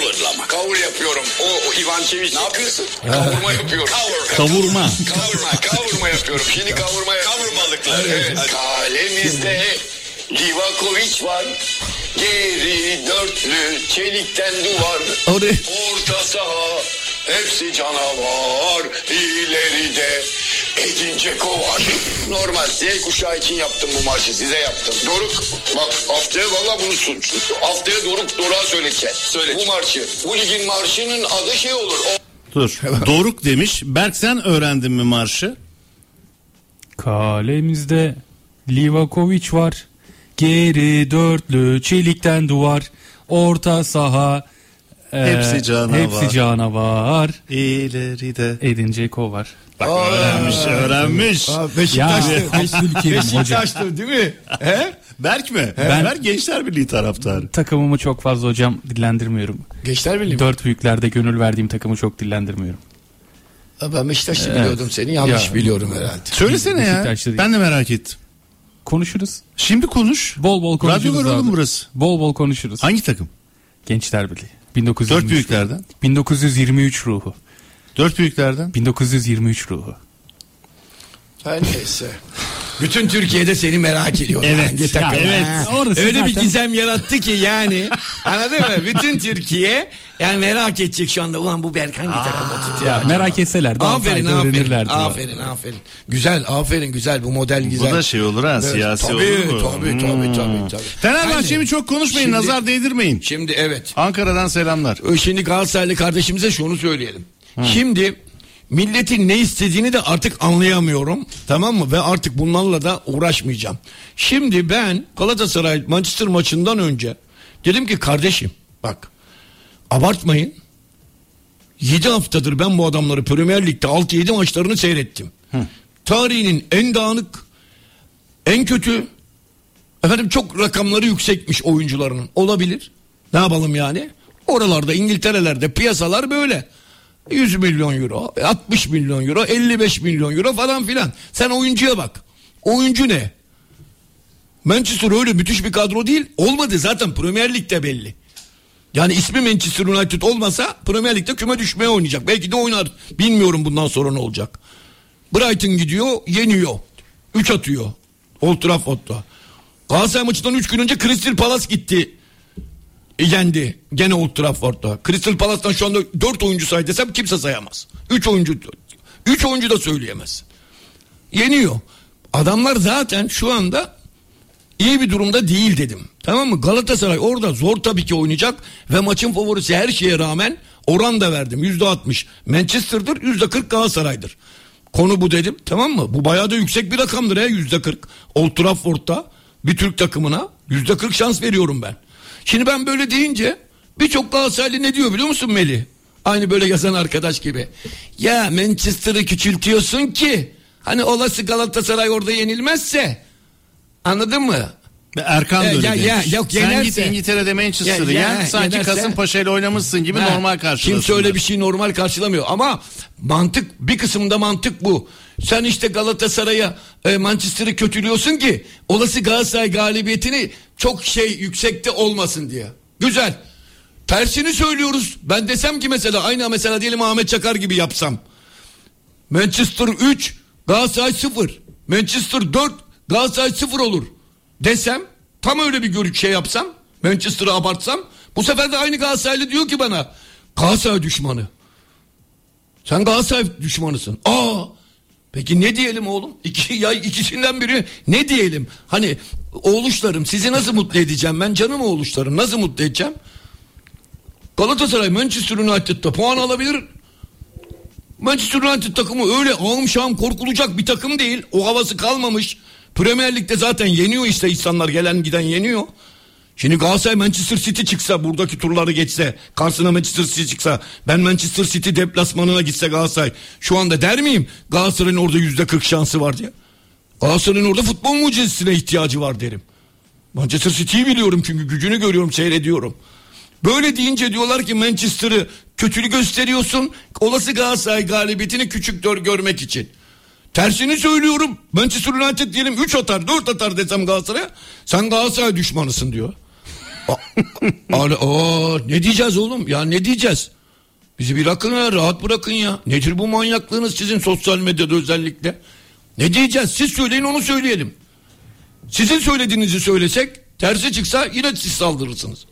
coverlama. coverlama. Cover yapıyorum. O, o Ivan Çeviç. Ne yapıyorsun? Kavurma yapıyorum. Kavurma. Kavurma. Kavurma yapıyorum. Şimdi kavurma Kavurmalıklar. Evet. Kalemizde Livakovic var. Geri dörtlü çelikten duvar. Orta saha hepsi canavar ileride Edin var. Normal Z kuşağı için yaptım bu marşı size yaptım. Doruk bak haftaya valla bunu sun. Haftaya Doruk Doruk'a söyleteceğiz. Söyle. Bu marşı. Bu ligin marşının adı şey olur. O Dur. Doruk demiş. Berk sen öğrendin mi marşı? Kalemizde Livakovic var. Geri dörtlü çelikten duvar. Orta saha. e, Hepsi canavar. Hepsi canavar. İleride. Edin Dzeko var. Bak öğrenmiş öğrenmiş. Aa, Ya Beşiktaşlı. Abdülkerim hocam. Beşiktaşlı değil mi? He? Berk mi? Ben- Berk Gençler Birliği taraftarı. Takımımı çok fazla hocam dillendirmiyorum. Gençler Birliği mi? Dört büyüklerde gönül verdiğim takımı çok dillendirmiyorum. Ha, Ben Beşiktaşlı biliyordum seni. Yanlış Ya. biliyorum herhalde. Söylesene ya. Ben de merak ettim. Konuşuruz. Şimdi konuş. Bol bol konuşuruz Radyo oğlum burası. Bol bol konuşuruz. Hangi takım? Gençler Birliği. 1923 Dört büyüklerden. 1923 ruhu. Dört büyüklerden. 1923 ruhu. Her neyse. Bütün Türkiye'de seni merak ediyor. Evet, ya evet, orası Öyle bir zaten- gizem yarattı ki yani. Anladın mı? Bütün Türkiye yani merak edecek şu anda. Ulan bu Berk hangi takımda tutuyor? Ya merak etseler de Aferin aferin. öğrenirlerdi. Aferin aferin. Güzel aferin güzel bu model güzel. Bu da şey olur ha Evet, siyasi tabii, olur mu? Tabii tabii Hmm. tabii tabii. Fenerbahçe'yi Aynen. çok konuşmayın Şimdi- nazar değdirmeyin. Şimdi evet. Ankara'dan selamlar. Şimdi Galatasaraylı kardeşimize şunu söyleyelim. Şimdi milletin ne istediğini de artık anlayamıyorum. Tamam mı? Ve artık bunlarla da uğraşmayacağım. Şimdi ben Galatasaray Manchester maçından önce dedim ki kardeşim bak abartmayın. 7 haftadır ben bu adamları Premier Lig'de 6-7 maçlarını seyrettim. Tarihinin en dağınık, en kötü, efendim çok rakamları yüksekmiş oyuncularının. Olabilir. Ne yapalım yani? Oralarda İngiltere'lerde piyasalar böyle. 100 milyon euro, 60 milyon euro, 55 milyon euro falan filan. Sen oyuncuya bak. Oyuncu ne? Manchester öyle müthiş bir kadro değil. Olmadı zaten Premier Lig'de belli. Yani ismi Manchester United olmasa Premier Lig'de küme düşmeye oynayacak. Belki de oynar. Bilmiyorum bundan sonra ne olacak. Brighton gidiyor, yeniyor. 3 atıyor. Old Trafford'da. Galatasaray maçından 3 gün önce Crystal Palace gitti. Yendi. Gene Old Trafford'da. Crystal Palace'tan şu anda 4 oyuncu say desem kimse sayamaz. 3 oyuncu 3 oyuncu da söyleyemez. Yeniyor. Adamlar zaten şu anda iyi bir durumda değil dedim. Tamam mı? Galatasaray orada zor tabii ki oynayacak ve maçın favorisi her şeye rağmen oran da verdim. Yüzde altmış Manchester'dır, yüzde kırk Galatasaray'dır. Konu bu dedim. Tamam mı? Bu bayağı da yüksek bir rakamdır ya yüzde kırk. Old Trafford'da bir Türk takımına yüzde kırk şans veriyorum ben. Şimdi ben böyle deyince birçok Galatasaraylı ne diyor biliyor musun Meli? Aynı böyle yazan arkadaş gibi. Ya Manchester'ı küçültüyorsun ki hani olası Galatasaray orada yenilmezse Anladın mı? Erkan da Ya- öyle ya- ya- demiş. yok, Sen yenerse- git İngiltere'de Manchester'ı Ya- ya- yen sanki yenerse- Kasımpaşa ile oynamışsın gibi Ha, normal karşılasınlar. Kimse öyle bir şey normal karşılamıyor ama mantık bir kısımda mantık bu. Sen işte Galatasaray'a e, Manchester'ı kötülüyorsun ki olası Galatasaray galibiyetini çok şey yüksekte olmasın diye. Güzel. Tersini söylüyoruz. Ben desem ki mesela aynı mesela diyelim Ahmet Çakar gibi yapsam. Manchester 3, Galatasaray 0. Manchester 4, Galatasaray 0 olur. Desem tam öyle bir görüş şey yapsam Manchester'ı abartsam bu sefer de aynı Galatasaraylı diyor ki bana Galatasaray düşmanı. Sen Galatasaray düşmanısın. Aa Peki ne diyelim oğlum? İki, ya ikisinden biri ne diyelim? Hani oğluşlarım sizi nasıl mutlu edeceğim ben canım oğluşlarım nasıl mutlu edeceğim? Galatasaray Manchester United'da puan alabilir. Manchester United takımı öyle ağım şahım korkulacak bir takım değil. O havası kalmamış. Premier Lig'de zaten yeniyor işte insanlar gelen giden yeniyor. Şimdi Galatasaray Manchester City çıksa buradaki turları geçse karşısına Manchester City çıksa ben Manchester City deplasmanına gitse Galatasaray şu anda der miyim Galatasaray'ın orada yüzde 40 şansı var diye. Galatasaray'ın orada futbol mucizesine ihtiyacı var derim. Manchester City'yi biliyorum çünkü gücünü görüyorum seyrediyorum. Böyle deyince diyorlar ki Manchester'ı kötülük gösteriyorsun. Olası Galatasaray galibiyetini küçük gör- görmek için. Tersini söylüyorum. Manchester United diyelim 3 atar 4 atar desem Galatasaray'a. Sen Galatasaray düşmanısın diyor. A- a- aa, ne diyeceğiz oğlum? Ya ne diyeceğiz? Bizi bırakın ya rahat bırakın ya. Nedir bu manyaklığınız sizin sosyal medyada özellikle? Ne diyeceğiz? Siz söyleyin onu söyleyelim. Sizin söylediğinizi söylesek tersi çıksa yine siz saldırırsınız.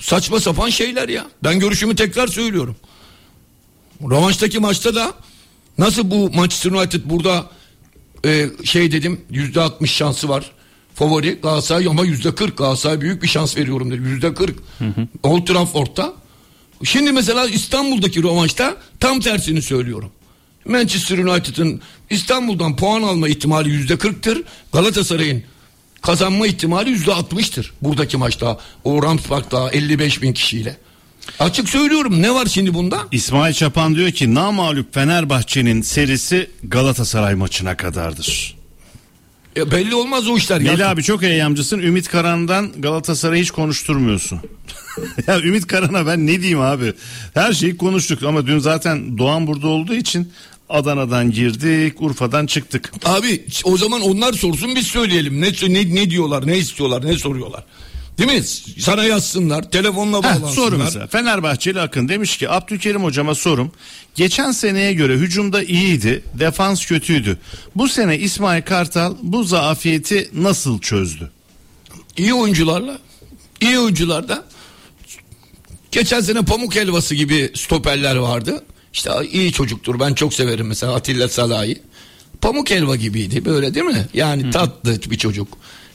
Saçma sapan şeyler ya. Ben görüşümü tekrar söylüyorum. Rövanştaki maçta da nasıl bu Manchester United burada e, şey dedim yüzde altmış şansı var. Favori Galatasaray ama yüzde kırk Galatasaray büyük bir şans veriyorum dedim. Yüzde kırk. Old Trafford'da. Şimdi mesela İstanbul'daki rövanşta tam tersini söylüyorum. Manchester United'ın İstanbul'dan puan alma ihtimali yüzde kırktır. Galatasaray'ın kazanma ihtimali yüzde altmıştır. Buradaki maçta o Rams Park'ta 55 bin kişiyle. Açık söylüyorum ne var şimdi bunda? İsmail Çapan diyor ki namağlup Fenerbahçe'nin serisi Galatasaray maçına kadardır. E, belli olmaz o işler. Ya. abi çok eyyamcısın. Ümit Karan'dan Galatasaray'ı hiç konuşturmuyorsun. ya Ümit Karan'a ben ne diyeyim abi? Her şeyi konuştuk ama dün zaten Doğan burada olduğu için Adana'dan girdik, Urfa'dan çıktık. Abi o zaman onlar sorsun biz söyleyelim. Ne ne, ne diyorlar, ne istiyorlar, ne soruyorlar. Değil mi? Sana yazsınlar. Telefonla Heh, bağlansınlar. soru mesela. Fenerbahçeli Akın demiş ki Abdülkerim hocama sorum. Geçen seneye göre hücumda iyiydi, defans kötüydü. Bu sene İsmail Kartal bu zaafiyeti nasıl çözdü? İyi oyuncularla. iyi oyuncularda. Geçen sene pamuk helvası gibi stoperler vardı. İşte iyi çocuktur. Ben çok severim mesela Atilla Salahi. Pamuk helva gibiydi böyle değil mi? Yani tatlı bir çocuk.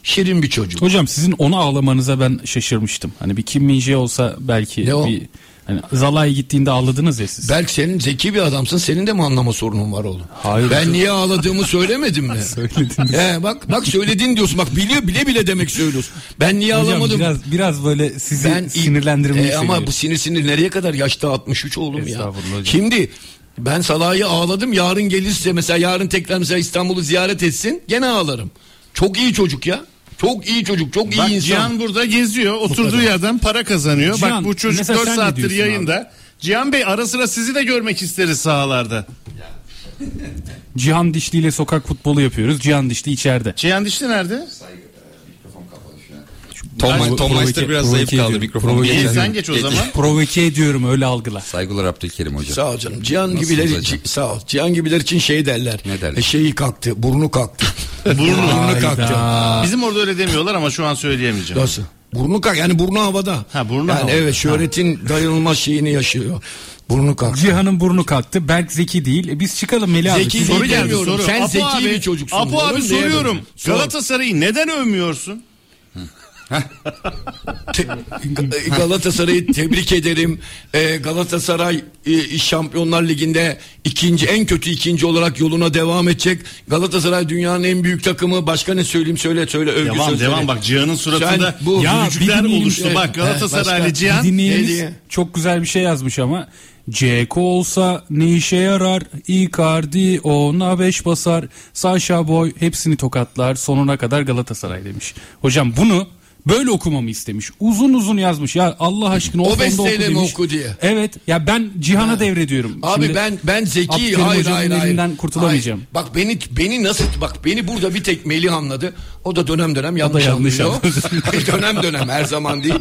Şirin bir çocuk. Hocam sizin onu ağlamanıza ben şaşırmıştım. Hani bir Kim Min Jae olsa belki Ne o? bir hani Zalai gittiğinde ağladınız ya siz. Belki senin zeki bir adamsın. Senin de mi anlama sorunun var oğlum? Hayır Ben niye ağladığımı söylemedim mi? Söylediniz. He, bak bak söyledin diyorsun. Bak biliyor bile bile demek söylüyorsun. Ben niye Hocam ağlamadım? biraz biraz böyle sizi ben sinirlendirmeyi E, ama bu sinir sinir nereye kadar yaşta 63 oğlum ya. Estağfurullah hocam. Şimdi ben Salah'ı ağladım. Yarın gelirse mesela yarın tekrar mesela İstanbul'u ziyaret etsin gene ağlarım. Çok iyi çocuk ya. Çok iyi çocuk. Çok Bak iyi insan. Cihan burada geziyor. Oturduğu yerden para kazanıyor. Cihan, Bak bu çocuk mesela 4 sen ne saattir yayında. Cihan Bey ara sıra sizi de görmek isteriz sahalarda. Cihan Dişli ile sokak futbolu yapıyoruz. Cihan Dişli içeride. Cihan Dişli nerede? Tom, Tom provoke- Meister biraz provoke zayıf kaldı ediyorum. mikrofonu. Provoke İyi sen geç o zaman. Provoke ediyorum öyle algıla. Saygılar Abdülkerim hocam. Sağ ol canım. Cihan Nasılsınız gibiler hocam? için sağ ol. Cihan gibiler için şey derler. Ne derler? E, şeyi kalktı. Burnu kalktı. Burnu. burnu kalktı. Bizim orada öyle demiyorlar ama şu an söyleyemeyeceğim. Nasıl? Burnu kalk yani burnu havada. Ha, burnu yani havada. Evet şöhretin dayanılmaz şeyini yaşıyor. Burnu kalktı. Cihan'ın burnu kalktı. Berk zeki değil. E biz çıkalım Melih abi. Zeki Soru geldi soru. Sen Apo zeki abi, bir çocuksun. Apo abi soruyorum. Sor. Galatasaray'ı neden övmüyorsun? Te- Galatasaray'ı tebrik ederim. Ee, Galatasaray e, Şampiyonlar Ligi'nde ikinci en kötü ikinci olarak yoluna devam edecek. Galatasaray dünyanın en büyük takımı. Başka ne söyleyeyim söyle söyle övgü Devam sözleri. devam bak Cihan'ın suratında Sen bu- Ya, gülücükler bir oluştu. Bak Galatasaraylı? Cihan. Diye? çok güzel bir şey yazmış ama Ceko olsa ne işe yarar? Icardi ona 5 basar. Sasha Boy hepsini tokatlar. Sonuna kadar Galatasaray demiş. Hocam bunu böyle okumamı istemiş. Uzun uzun yazmış. Ya Allah aşkına o, O besteyle mi oku diye. Evet. Ya ben Cihan'a devrediyorum. Abi Şimdi ben ben zeki Abdülkerim hayır hayır hayır. elinden kurtulamayacağım. Hayır. Bak beni beni nasıl bak beni burada bir tek Melih anladı. O da dönem dönem yanlış, yanlış anlıyor. dönem dönem her zaman değil.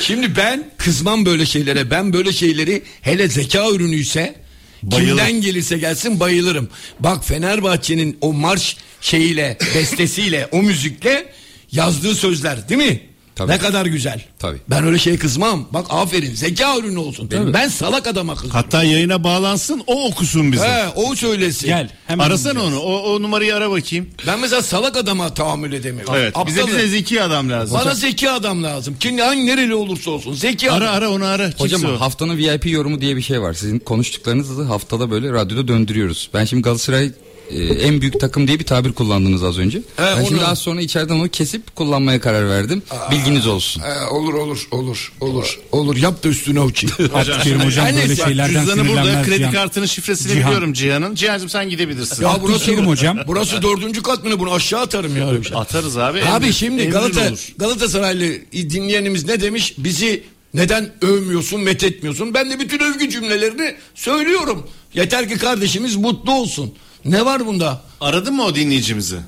Şimdi ben kızmam böyle şeylere. Ben böyle şeyleri hele zeka ürünüyse Bayılırım. kimden gelirse gelsin bayılırım. Bak Fenerbahçe'nin o marş şeyiyle, bestesiyle, o müzikle yazdığı sözler değil mi? Tabii. Ne kadar güzel. Tabii. Ben öyle şey kızmam. Bak aferin zeka ürünü olsun. Ben salak adama kızmam. Hatta yayına bağlansın o okusun bize. He, o söylesin. Gel. Hemen Arasana dinleyeceğiz. onu. O, o numarayı ara bakayım. Ben mesela salak adama tahammül edemiyorum. Evet. Bize Aptalım. bize zeki adam lazım. Bana zeki adam lazım. Kim hangi nereli olursa olsun. Zeki Ara adam. ara onu ara. Hocam Kimse o. haftanın VIP yorumu diye bir şey var. Sizin konuştuklarınızı haftada böyle radyoda döndürüyoruz. Ben şimdi Galatasaray e, en büyük takım diye bir tabir kullandınız az önce. ben şimdi onu- az sonra içeriden onu kesip kullanmaya karar verdim. Bilginiz olsun. He, olur olur olur olur olur yap da üstüne uçayım. Hocam Her böyle şeylerden Cüzdanı burada kredi Cihan. kartının şifresini Cihan. biliyorum Cihan'ın. Cihan'cığım sen gidebilirsin. ya burası, hocam. burası dördüncü kat mı ne bunu aşağı atarım ya şey. Atarız abi. Abi emrin- şimdi emrin Galata, olur. Galatasaraylı dinleyenimiz ne demiş? Bizi neden övmüyorsun, methetmiyorsun? Ben de bütün övgü cümlelerini söylüyorum. Yeter ki kardeşimiz mutlu olsun. Ne var bunda? Aradın mı o dinleyicimizi?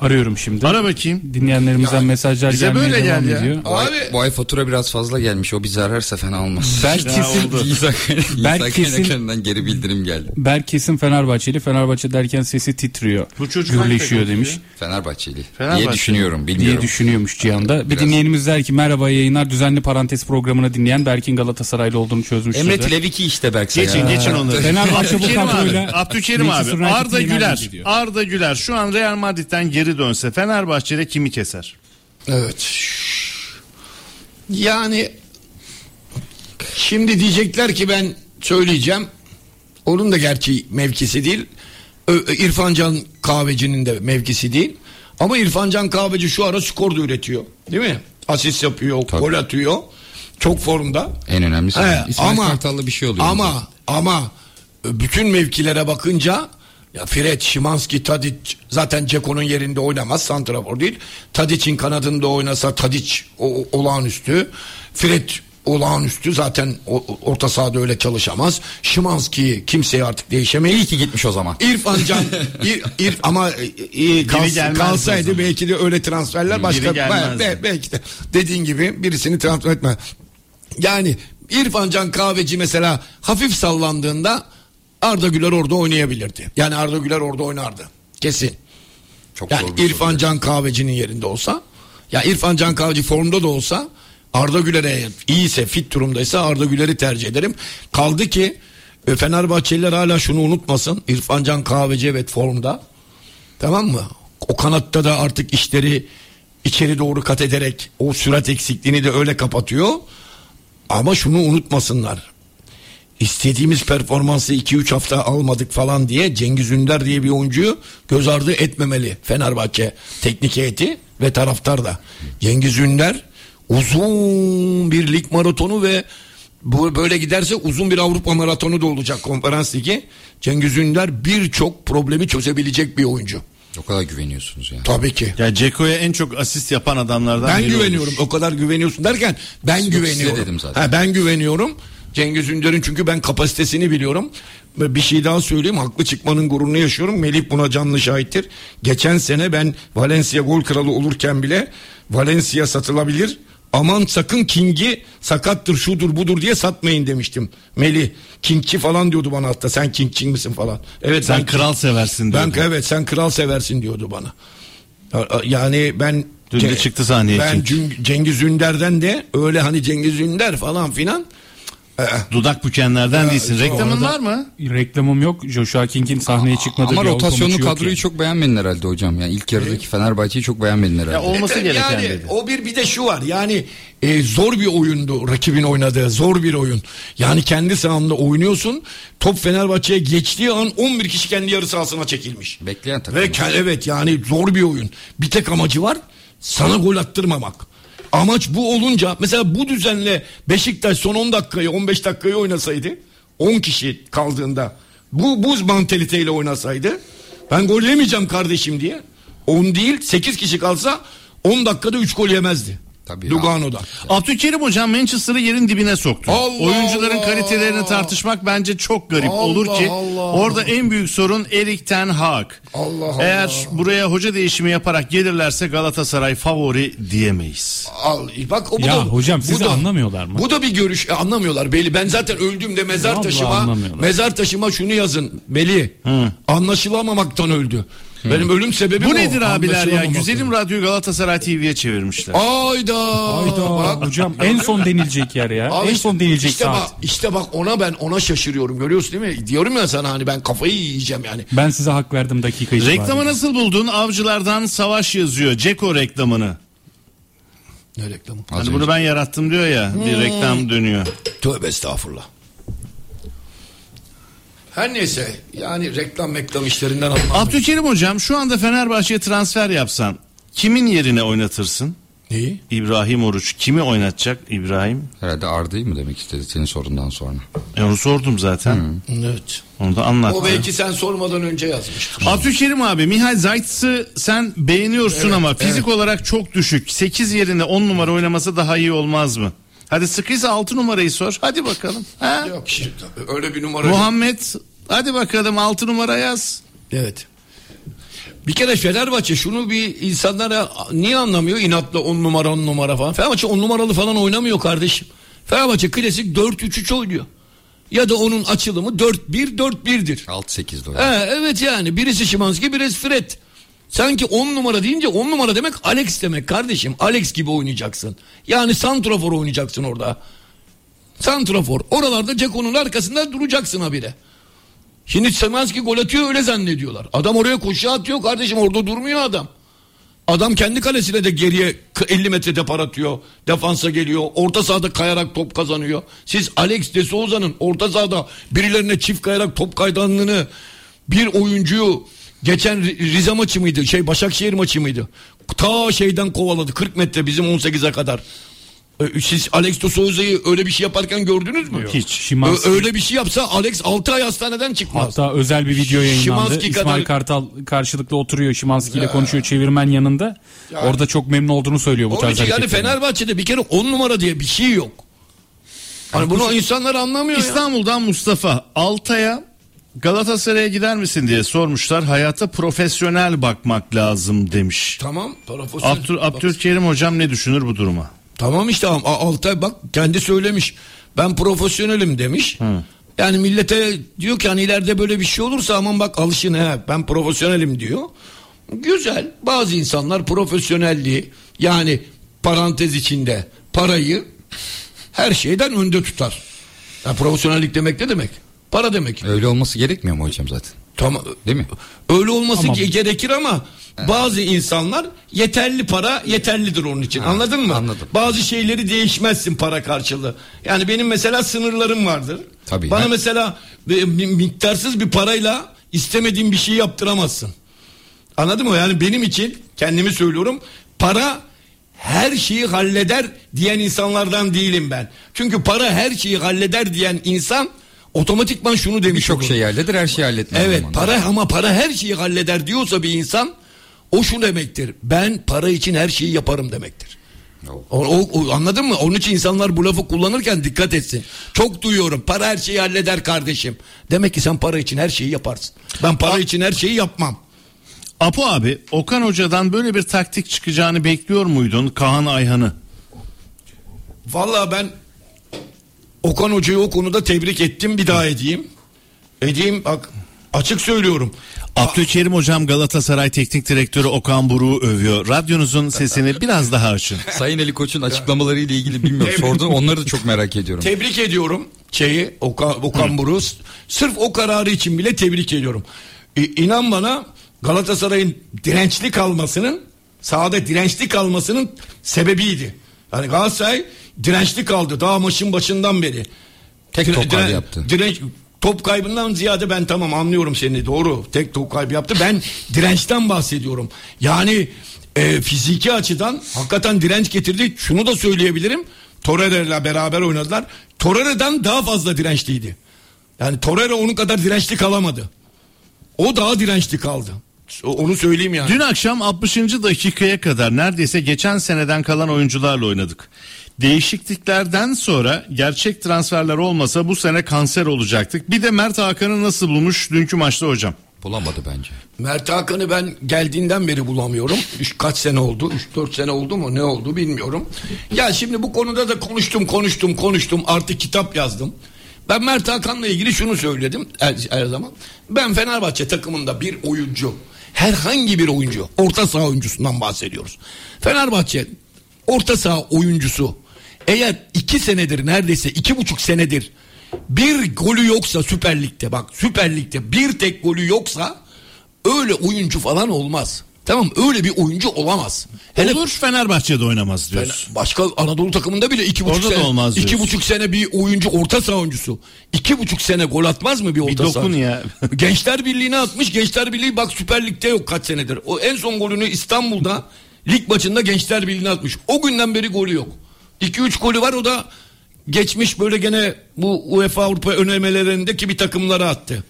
Arıyorum şimdi. Ara bakayım. Dinleyenlerimizden mesajlar bize gelmeye böyle devam geldi ya. ediyor. Bu ay, Abi- bu ay fatura biraz fazla gelmiş. O bizi ararsa fena olmaz. Berk kesin, Berk insan kesin- kaynaklarından geri bildirim geldi. Berk kesin Fenerbahçeli. Fenerbahçe derken sesi titriyor. Bu çocuk hangi Gürleşiyor takım demiş. Fenerbahçeli. Fenerbahçeli. Diye düşünüyorum. Bilmiyorum. diye düşünüyormuş Cihan'da. Bir Biraz- dinleyenimiz der ki merhaba yayınlar düzenli parantez programını dinleyen Berk'in Galatasaraylı olduğunu çözmüş. Emre sözü. Tileviki işte Berk Geçin ya. geçin onları. Fenerbahçe bu Abdülkerim abi. kadroyla Abdülkerim Manchester abi. United'ı Arda yener Güler. diyor. Arda Güler şu an Real Madrid'den geri dönse Fenerbahçe'de kimi keser? Evet. Yani şimdi diyecekler ki ben söyleyeceğim. Onun da gerçi mevkisi değil. İrfan Can Kahveci'nin de mevkisi değil. Ama İrfan Can Kahveci şu ara skor da üretiyor. Değil mi? Asist yapıyor, Tabii. gol atıyor. Çok formda. En önemlisi. He, İsmail Kartal'la bir şey oluyor. Ama ama bütün mevkilere bakınca ya Fred, Şimanski, Tadic zaten Ceko'nun yerinde oynamaz. Santrafor değil. Tadic'in kanadında oynasa Tadic o, olağanüstü. Fred olağanüstü zaten orta sahada öyle çalışamaz. Şimanski kimseye artık değişemeyiz. İyi ki gitmiş o zaman. İrfan Can İr, İr- ama e, kals- kalsaydı belki de öyle transferler başka be- belki de dediğin gibi birisini transfer etme. Yani İrfan Can Kahveci mesela hafif sallandığında Arda Güler orada oynayabilirdi. Yani Arda Güler orada oynardı. Kesin. Çok Yani İrfan soru. Can Kahveci'nin yerinde olsa ya İrfan Can Kahveci formda da olsa Arda Güler'e iyiyse fit durumdaysa Arda Güler'i tercih ederim. Kaldı ki e, Fenerbahçeliler hala şunu unutmasın. İrfan Can Kahveci evet formda. Tamam mı? O kanatta da artık işleri içeri doğru kat ederek o sürat eksikliğini de öyle kapatıyor. Ama şunu unutmasınlar. İstediğimiz performansı 2-3 hafta almadık falan diye Cengiz Ünder diye bir oyuncuyu göz ardı etmemeli Fenerbahçe teknik heyeti ve taraftar da. Cengiz Ünder uzun bir lig maratonu ve bu böyle giderse uzun bir Avrupa maratonu da olacak konferans ligi. Cengiz Ünder birçok problemi çözebilecek bir oyuncu. O kadar güveniyorsunuz yani. Tabii ki. Ya Ceko'ya en çok asist yapan adamlardan Ben biri güveniyorum. olmuş. O kadar güveniyorsun derken ben Yok, güveniyorum. size dedim zaten. Ha, ben güveniyorum. Cengiz Ünder'in çünkü ben kapasitesini biliyorum. Bir şey daha söyleyeyim. Haklı çıkmanın gururunu yaşıyorum. Melih buna canlı şahittir. Geçen sene ben Valencia gol kralı olurken bile Valencia satılabilir. Aman sakın King'i sakattır şudur budur diye satmayın demiştim. Melih King'çi falan diyordu bana hatta sen King'çi misin falan. Evet Sen ben kral seversin ben diyordu. evet sen kral seversin diyordu bana. Yani ben Dün de çıktı sahneye Ben Cengiz Ünder'den de öyle hani Cengiz Ünder falan filan. Dudak bükenlerden değilsin. Reklamın var mı? Reklamım yok. Joshua King'in sahneye çıkmadığı Ama bir rotasyonlu yok kadroyu yani. çok beğenmedin herhalde hocam. Yani ilk yarıdaki Fenerbahçe'yi çok beğenmedin herhalde. Ya olması gereken yani dedi. o bir bir de şu var yani e, zor bir oyundu rakibin oynadığı zor bir oyun. Yani kendi sahanda oynuyorsun top Fenerbahçe'ye geçtiği an 11 kişi kendi yarı sahasına çekilmiş. Bekleyen takım. Ve ke- evet yani zor bir oyun. Bir tek amacı var sana gol attırmamak. Amaç bu olunca mesela bu düzenle Beşiktaş son 10 dakikayı 15 dakikayı oynasaydı 10 kişi kaldığında bu buz mantaliteyle oynasaydı ben gol yemeyeceğim kardeşim diye 10 değil 8 kişi kalsa 10 dakikada 3 gol yemezdi. Tabii. Lugano'da. Abdülkerim hocam Manchester'ı yerin dibine soktu. Allah Oyuncuların Allah. kalitelerini tartışmak bence çok garip Allah olur ki Allah. orada en büyük sorun Erik Ten Hag. Allah Allah. Eğer buraya hoca değişimi yaparak gelirlerse Galatasaray favori diyemeyiz. Al, bak o bu Ya da, hocam bu sizi da- anlamıyorlar mı? Bu da bir görüş e, anlamıyorlar belli. Ben zaten öldüğümde mezar Vallahi taşıma mezar taşıma şunu yazın Beli. Anlaşılamamaktan öldü. Benim ölüm sebebim Bu o. nedir abiler ya? Anlaşılamamaktan. Güzelim Radyo'yu Galatasaray TV'ye çevirmişler. Ayda. Hayda Bak. hocam en son denilecek yer ya. Al en işte- son denilecek işte saat. Bak, işte bak ona ben ona şaşırıyorum görüyorsun değil mi? Diyorum ya sana hani ben kafayı yiyeceğim yani. Ben size hak verdim dakika itibariyle. Reklamı nasıl buldun? Avcılardan Savaş yazıyor. Ceko reklamını. Ne reklamı? Hani bunu ben yarattım diyor ya. Bir reklam dönüyor. Tövbe estağfurullah. Her neyse yani reklam meklam işlerinden anlamam. Abdülkerim hocam şu anda Fenerbahçe'ye transfer yapsan kimin yerine oynatırsın? Neyi? İbrahim Oruç kimi oynatacak İbrahim? Herhalde Arda'yı mı demek istedi senin sorundan sonra? E onu sordum zaten. Evet. Onu da anlattım. O belki sen sormadan önce yazmıştır. Abdülkerim abi Mihail Zayt'sı sen beğeniyorsun Evet, ama fizik olarak çok düşük. 8 yerine 10 numara oynaması daha iyi olmaz mı? Hadi sıkıysa 6 numarayı sor. Hadi bakalım. Ha? Yok şimdi öyle bir numara. Muhammed hadi bakalım 6 numara yaz. Evet. Bir kere Fenerbahçe şunu bir insanlara niye anlamıyor? İnatla 10 numara 10 numara falan. Fenerbahçe 10 numaralı falan oynamıyor kardeşim. Fenerbahçe klasik 4-3-3 oynuyor. Ya da onun açılımı 4-1 4-1'dir. 6-8'de o. He, evet yani birisi Şimanski birisi Fred. Sanki 10 numara deyince 10 numara demek Alex demek kardeşim. Alex gibi oynayacaksın. Yani santrafor oynayacaksın orada. Santrafor. Oralarda Ceko'nun arkasında duracaksın habire. Şimdi Şimanski gol atıyor öyle zannediyorlar. Adam oraya koşu atıyor kardeşim orada durmuyor adam. Adam kendi kalesine de geriye 50 metre depar atıyor. Defansa geliyor. Orta sahada kayarak top kazanıyor. Siz Alex de Souza'nın orta sahada birilerine çift kayarak top kaydanlığını bir oyuncuyu geçen Ri- Rize maçı mıydı? Şey Başakşehir maçı mıydı? Ta şeyden kovaladı 40 metre bizim 18'e kadar. Siz Alex de Souza'yı öyle bir şey yaparken gördünüz mü? Hiç. Şimanski, Öyle bir şey yapsa Alex 6 ay hastaneden çıkmaz. Hatta özel bir video yayınlandı. Şimanski İsmail kadar- Kartal karşılıklı oturuyor Şimanski ile konuşuyor çevirmen yanında. Orada çok memnun olduğunu söylüyor bu tarz için yani hareketlerden. Fenerbahçe'de bir kere 10 numara diye bir şey yok. Hani bunu insanlar anlamıyor ya. İstanbul'dan Mustafa Altay'a Galatasaray'a gider misin diye sormuşlar. Hayata profesyonel bakmak lazım demiş. Tamam. profesyonel. Abdül, Abdülkerim hocam ne düşünür bu duruma? Tamam işte A- Altay bak kendi söylemiş. Ben profesyonelim demiş. Yani millete diyor ki hani ileride böyle bir şey olursa aman bak alışın he ben profesyonelim diyor. Güzel bazı insanlar profesyonelliği yani parantez içinde parayı her şeyden önde tutar. Ya profesyonellik demek ne demek? Para demek. Öyle olması gerekmiyor mu hocam zaten? Tamam. Değil mi? Öyle olması Ama- ge- gerekir ama bazı insanlar yeterli para yeterlidir onun için. Anladın mı? anladım. Bazı şeyleri değişmezsin para karşılığı. Yani benim mesela sınırlarım vardır. Tabii, Bana ha. mesela bir miktarsız bir parayla istemediğim bir şey yaptıramazsın. Anladın mı? Yani benim için kendimi söylüyorum. Para her şeyi halleder diyen insanlardan değilim ben. Çünkü para her şeyi halleder diyen insan otomatikman şunu demiş Birçok şey halleder her şeyi halletmez. Evet zaman. para ama para her şeyi halleder diyorsa bir insan o şu demektir. Ben para için her şeyi yaparım demektir. O, o- o- anladın mı? Onun için insanlar bu lafı kullanırken dikkat etsin. Çok duyuyorum. Para her şeyi halleder kardeşim. Demek ki sen para için her şeyi yaparsın. Ben para için her şeyi yapmam. Apo abi Okan Hoca'dan böyle bir taktik çıkacağını bekliyor muydun Kaan Ayhan'ı? Vallahi ben Okan Hoca'yı o konuda tebrik ettim. Bir daha edeyim. Edeyim bak açık söylüyorum. Abdülkerim hocam Galatasaray Teknik Direktörü Okan Buruk'u övüyor. Radyonuzun sesini biraz daha açın. Sayın Ali Koç'un açıklamaları ile ilgili bilmiyorum. Sordum onları da çok merak ediyorum. Tebrik ediyorum şeyi Okan, Okan Buruk'u. Sırf o kararı için bile tebrik ediyorum. İ- inan bana Galatasaray'ın dirençli kalmasının sahada dirençli kalmasının sebebiydi. Yani Galatasaray dirençli kaldı daha maçın başından beri. Tek top kaybı yaptı. Direnç, top kaybından ziyade ben tamam anlıyorum seni doğru. Tek top kaybı yaptı. Ben dirençten bahsediyorum. Yani e, fiziki açıdan hakikaten direnç getirdi. Şunu da söyleyebilirim. Torreira ile beraber oynadılar. Torreira'dan daha fazla dirençliydi. Yani Torreira onun kadar dirençli kalamadı. O daha dirençli kaldı. Onu söyleyeyim yani. Dün akşam 60. dakikaya kadar neredeyse geçen seneden kalan oyuncularla oynadık. Değişikliklerden sonra gerçek transferler olmasa bu sene kanser olacaktık. Bir de Mert Hakan'ı nasıl bulmuş dünkü maçta hocam? Bulamadı bence. Mert Hakan'ı ben geldiğinden beri bulamıyorum. Üç, kaç sene oldu? 3-4 sene oldu mu? Ne oldu bilmiyorum. Ya şimdi bu konuda da konuştum konuştum konuştum. Artık kitap yazdım. Ben Mert Hakan'la ilgili şunu söyledim her, her zaman. Ben Fenerbahçe takımında bir oyuncu, herhangi bir oyuncu, orta saha oyuncusundan bahsediyoruz. Fenerbahçe orta saha oyuncusu eğer iki senedir neredeyse iki buçuk senedir bir golü yoksa Süper Lig'de bak Süper Lig'de bir tek golü yoksa öyle oyuncu falan olmaz. Tamam öyle bir oyuncu olamaz. Hele Olur Fenerbahçe'de oynamaz diyorsun. başka Anadolu takımında bile iki buçuk Orada da sene, olmaz iki buçuk sene bir oyuncu orta saha oyuncusu. iki buçuk sene gol atmaz mı bir orta dokun saha? ya. Gençler Birliği'ne atmış. Gençler Birliği bak Süper Lig'de yok kaç senedir. O en son golünü İstanbul'da lig maçında Gençler Birliği'ne atmış. O günden beri golü yok. 2-3 golü var o da geçmiş böyle gene bu UEFA Avrupa önemelerindeki bir takımlara attı.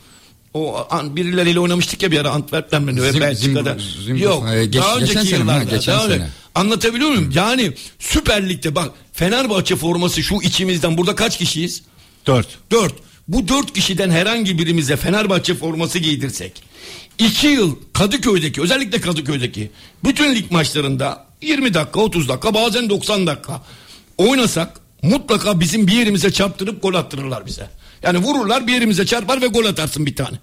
O an birileriyle oynamıştık ya bir ara Antwerp'ten beni ve Belçika'da. Yok. Ee, geç- daha geçen önceki sene? Ha, yıllarda. geçen daha sene. Anlatabiliyor muyum? Yani Süper Lig'de bak Fenerbahçe forması şu içimizden burada kaç kişiyiz? Dört. Dört. Bu dört kişiden herhangi birimize Fenerbahçe forması giydirsek. iki yıl Kadıköy'deki özellikle Kadıköy'deki bütün lig maçlarında 20 dakika 30 dakika bazen 90 dakika oynasak mutlaka bizim bir yerimize çarptırıp gol attırırlar bize. Yani vururlar bir yerimize çarpar ve gol atarsın bir tane.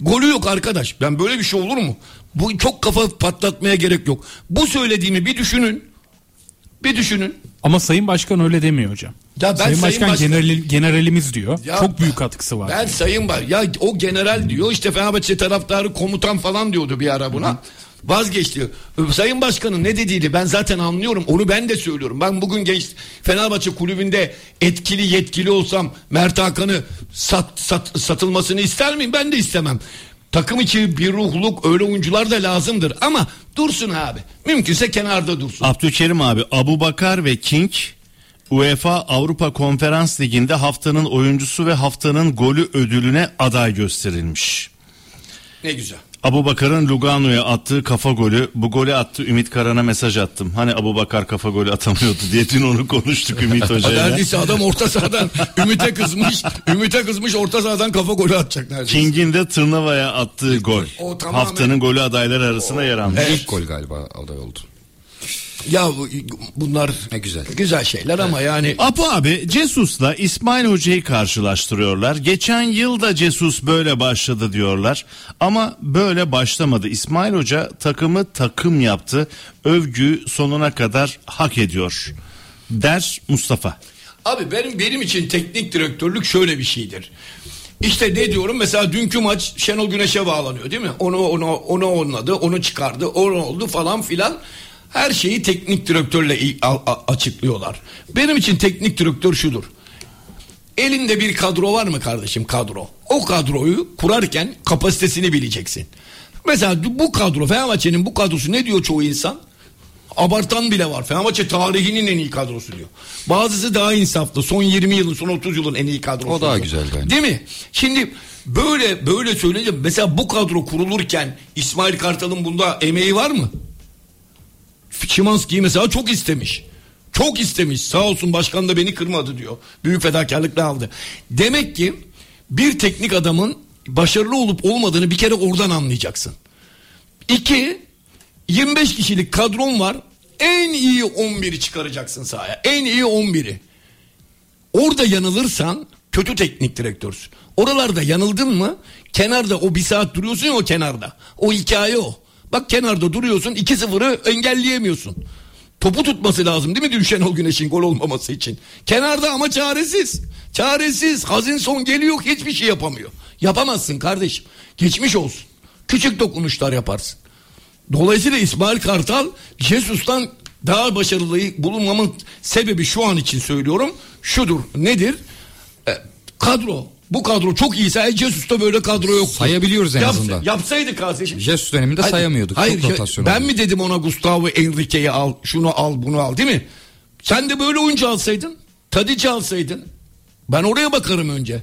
Golü yok arkadaş. Ben böyle bir şey olur mu? Bu çok kafa patlatmaya gerek yok. Bu söylediğimi bir düşünün. Bir düşünün. Ama Sayın Başkan öyle demiyor hocam. Ya ben Sayın Sayın Başkan Başkan- generali- generalimiz diyor. Ya Çok büyük katkısı var. Ben sayın var. Ya o general diyor işte Fenerbahçe taraftarı komutan falan diyordu bir ara buna. Vazgeçti. Sayın Başkan'ın ne dediğini ben zaten anlıyorum. Onu ben de söylüyorum. Ben bugün genç Fenerbahçe kulübünde etkili yetkili olsam Mert Hakan'ı sat, sat, satılmasını ister miyim? Ben de istemem. Takım içi bir ruhluk öyle oyuncular da lazımdır. Ama dursun abi. Mümkünse kenarda dursun. Abdülkerim abi Abu Bakar ve King UEFA Avrupa Konferans Ligi'nde haftanın oyuncusu ve haftanın golü ödülüne aday gösterilmiş. Ne güzel. Abu Bakar'ın Lugano'ya attığı kafa golü bu golü attı Ümit Karan'a mesaj attım. Hani Abu Bakar kafa golü atamıyordu diye dün onu konuştuk Ümit Hoca'yla. Neredeyse adam orta sahadan Ümit'e kızmış. Ümit'e kızmış orta sahadan kafa golü atacak neredeyse. King'in de Tırnava'ya attığı gol. O tamamen- Haftanın golü adayları arasında yer almış. İlk gol galiba aday oldu. Ya bu- bunlar Ne güzel. güzel şeyler ama yani Apo abi Cesus'la İsmail Hoca'yı karşılaştırıyorlar. Geçen yıl da Cesus böyle başladı diyorlar. Ama böyle başlamadı. İsmail Hoca takımı takım yaptı. Övgü sonuna kadar hak ediyor. Der Mustafa. Abi benim benim için teknik direktörlük şöyle bir şeydir. İşte ne diyorum mesela dünkü maç Şenol Güneş'e bağlanıyor değil mi? Onu onu onu oynadı, onu çıkardı, onu oldu falan filan. Her şeyi teknik direktörle açıklıyorlar. Benim için teknik direktör şudur. Elinde bir kadro var mı kardeşim kadro? O kadroyu kurarken kapasitesini bileceksin. Mesela bu kadro Fenerbahçe'nin bu kadrosu ne diyor çoğu insan? Abartan bile var. Fenerbahçe tarihinin en iyi kadrosu diyor. Bazısı daha insaflı. Son 20 yılın, son 30 yılın en iyi kadrosu. O daha diyor. güzel bence. Değil mi? Şimdi böyle böyle söyleyince mesela bu kadro kurulurken İsmail Kartal'ın bunda emeği var mı? Şimanski'yi mesela çok istemiş. Çok istemiş. Sağ olsun başkan da beni kırmadı diyor. Büyük fedakarlıkla aldı. Demek ki bir teknik adamın başarılı olup olmadığını bir kere oradan anlayacaksın. İki, 25 kişilik kadron var. En iyi 11'i çıkaracaksın sahaya. En iyi 11'i. Orada yanılırsan kötü teknik direktörsün. Oralarda yanıldın mı kenarda o bir saat duruyorsun ya o kenarda. O hikaye o. Bak kenarda duruyorsun 2-0'ı engelleyemiyorsun. Topu tutması lazım değil mi dün Şenol Güneş'in gol olmaması için? Kenarda ama çaresiz. Çaresiz. Hazinson geliyor hiçbir şey yapamıyor. Yapamazsın kardeşim. Geçmiş olsun. Küçük dokunuşlar yaparsın. Dolayısıyla İsmail Kartal Jesus'tan daha başarılı bulunmamın sebebi şu an için söylüyorum. Şudur. Nedir? E, kadro. Bu kadro çok iyiyse e, Jesus'ta böyle kadro yok. Sayabiliyoruz en azından. Yapsaydı kardeşim. Jesus döneminde Hayır, sayamıyorduk. Hayır, Çok rotasyon ben oldu. mi dedim ona Gustavo Enrique'yi al, şunu al, bunu al değil mi? Sen de böyle oyuncu alsaydın, Tadic alsaydın. Ben oraya bakarım önce.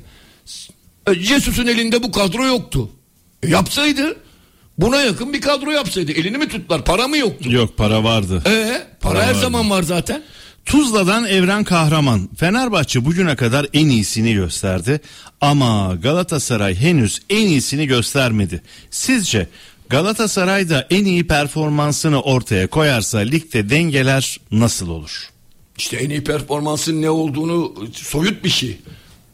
E, Jesus'un elinde bu kadro yoktu. E, yapsaydı buna yakın bir kadro yapsaydı. Elini mi tuttular? Para mı yoktu? Yok para vardı. E, para, her vardı. zaman var zaten. Tuzla'dan Evren Kahraman. Fenerbahçe bugüne kadar en iyisini gösterdi ama Galatasaray henüz en iyisini göstermedi. Sizce Galatasaray da en iyi performansını ortaya koyarsa ligde dengeler nasıl olur? İşte en iyi performansın ne olduğunu soyut bir şey.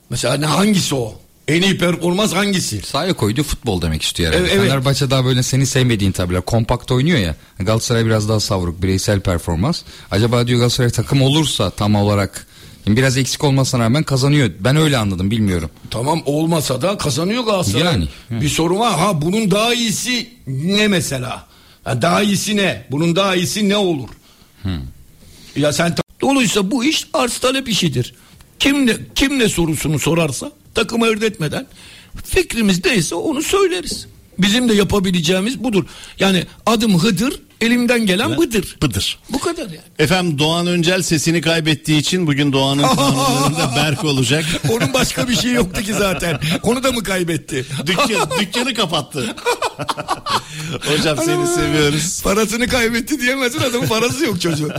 Mesela ne hangisi o? En iyi performans hangisi? Sahaya koyduğu futbol demek istiyor herhalde. Evet, evet. Fenerbahçe daha böyle senin sevmediğin tabiler. Kompakt oynuyor ya. Galatasaray biraz daha savruk. Bireysel performans. Acaba diyor Galatasaray takım olursa tam olarak biraz eksik olmasına rağmen kazanıyor. Ben öyle anladım bilmiyorum. Tamam olmasa da kazanıyor Galatasaray. Yani, Bir sorun var. Ha bunun daha iyisi ne mesela? Ha, daha iyisi ne? Bunun daha iyisi ne olur? Ya sen Dolayısıyla bu iş arz talep işidir. Kim ne, kim ne sorusunu sorarsa takımı öğretmeden fikrimiz neyse onu söyleriz. Bizim de yapabileceğimiz budur. Yani adım Hıdır, elimden gelen Bıdır. Bıdır. Bu kadar yani. Efendim Doğan Öncel sesini kaybettiği için bugün Doğan'ın kanunlarında Berk olacak. Onun başka bir şey yoktu ki zaten. Onu da mı kaybetti? Dükkan, dükkanı kapattı. Hocam seni seviyoruz. Parasını kaybetti diyemezsin adamın parası yok çocuğun.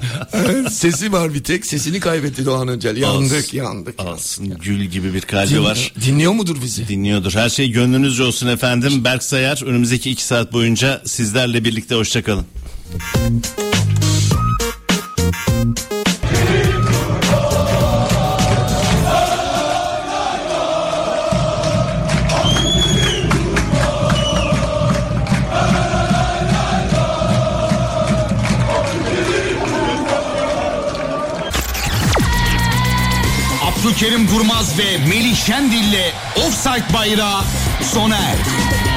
Sesi var bir tek sesini kaybetti Doğan Öncel. Yandık Olsun. yandık. Alsın gül gibi bir kalbi var. Dinliyor mudur bizi? Dinliyordur. Her şey gönlünüzce olsun efendim. Berk Sayar önümüzdeki iki saat boyunca sizlerle birlikte hoşçakalın. Abdülkerim Durmaz ve Melih Şendil'le Offside Bayrağı sona erdi.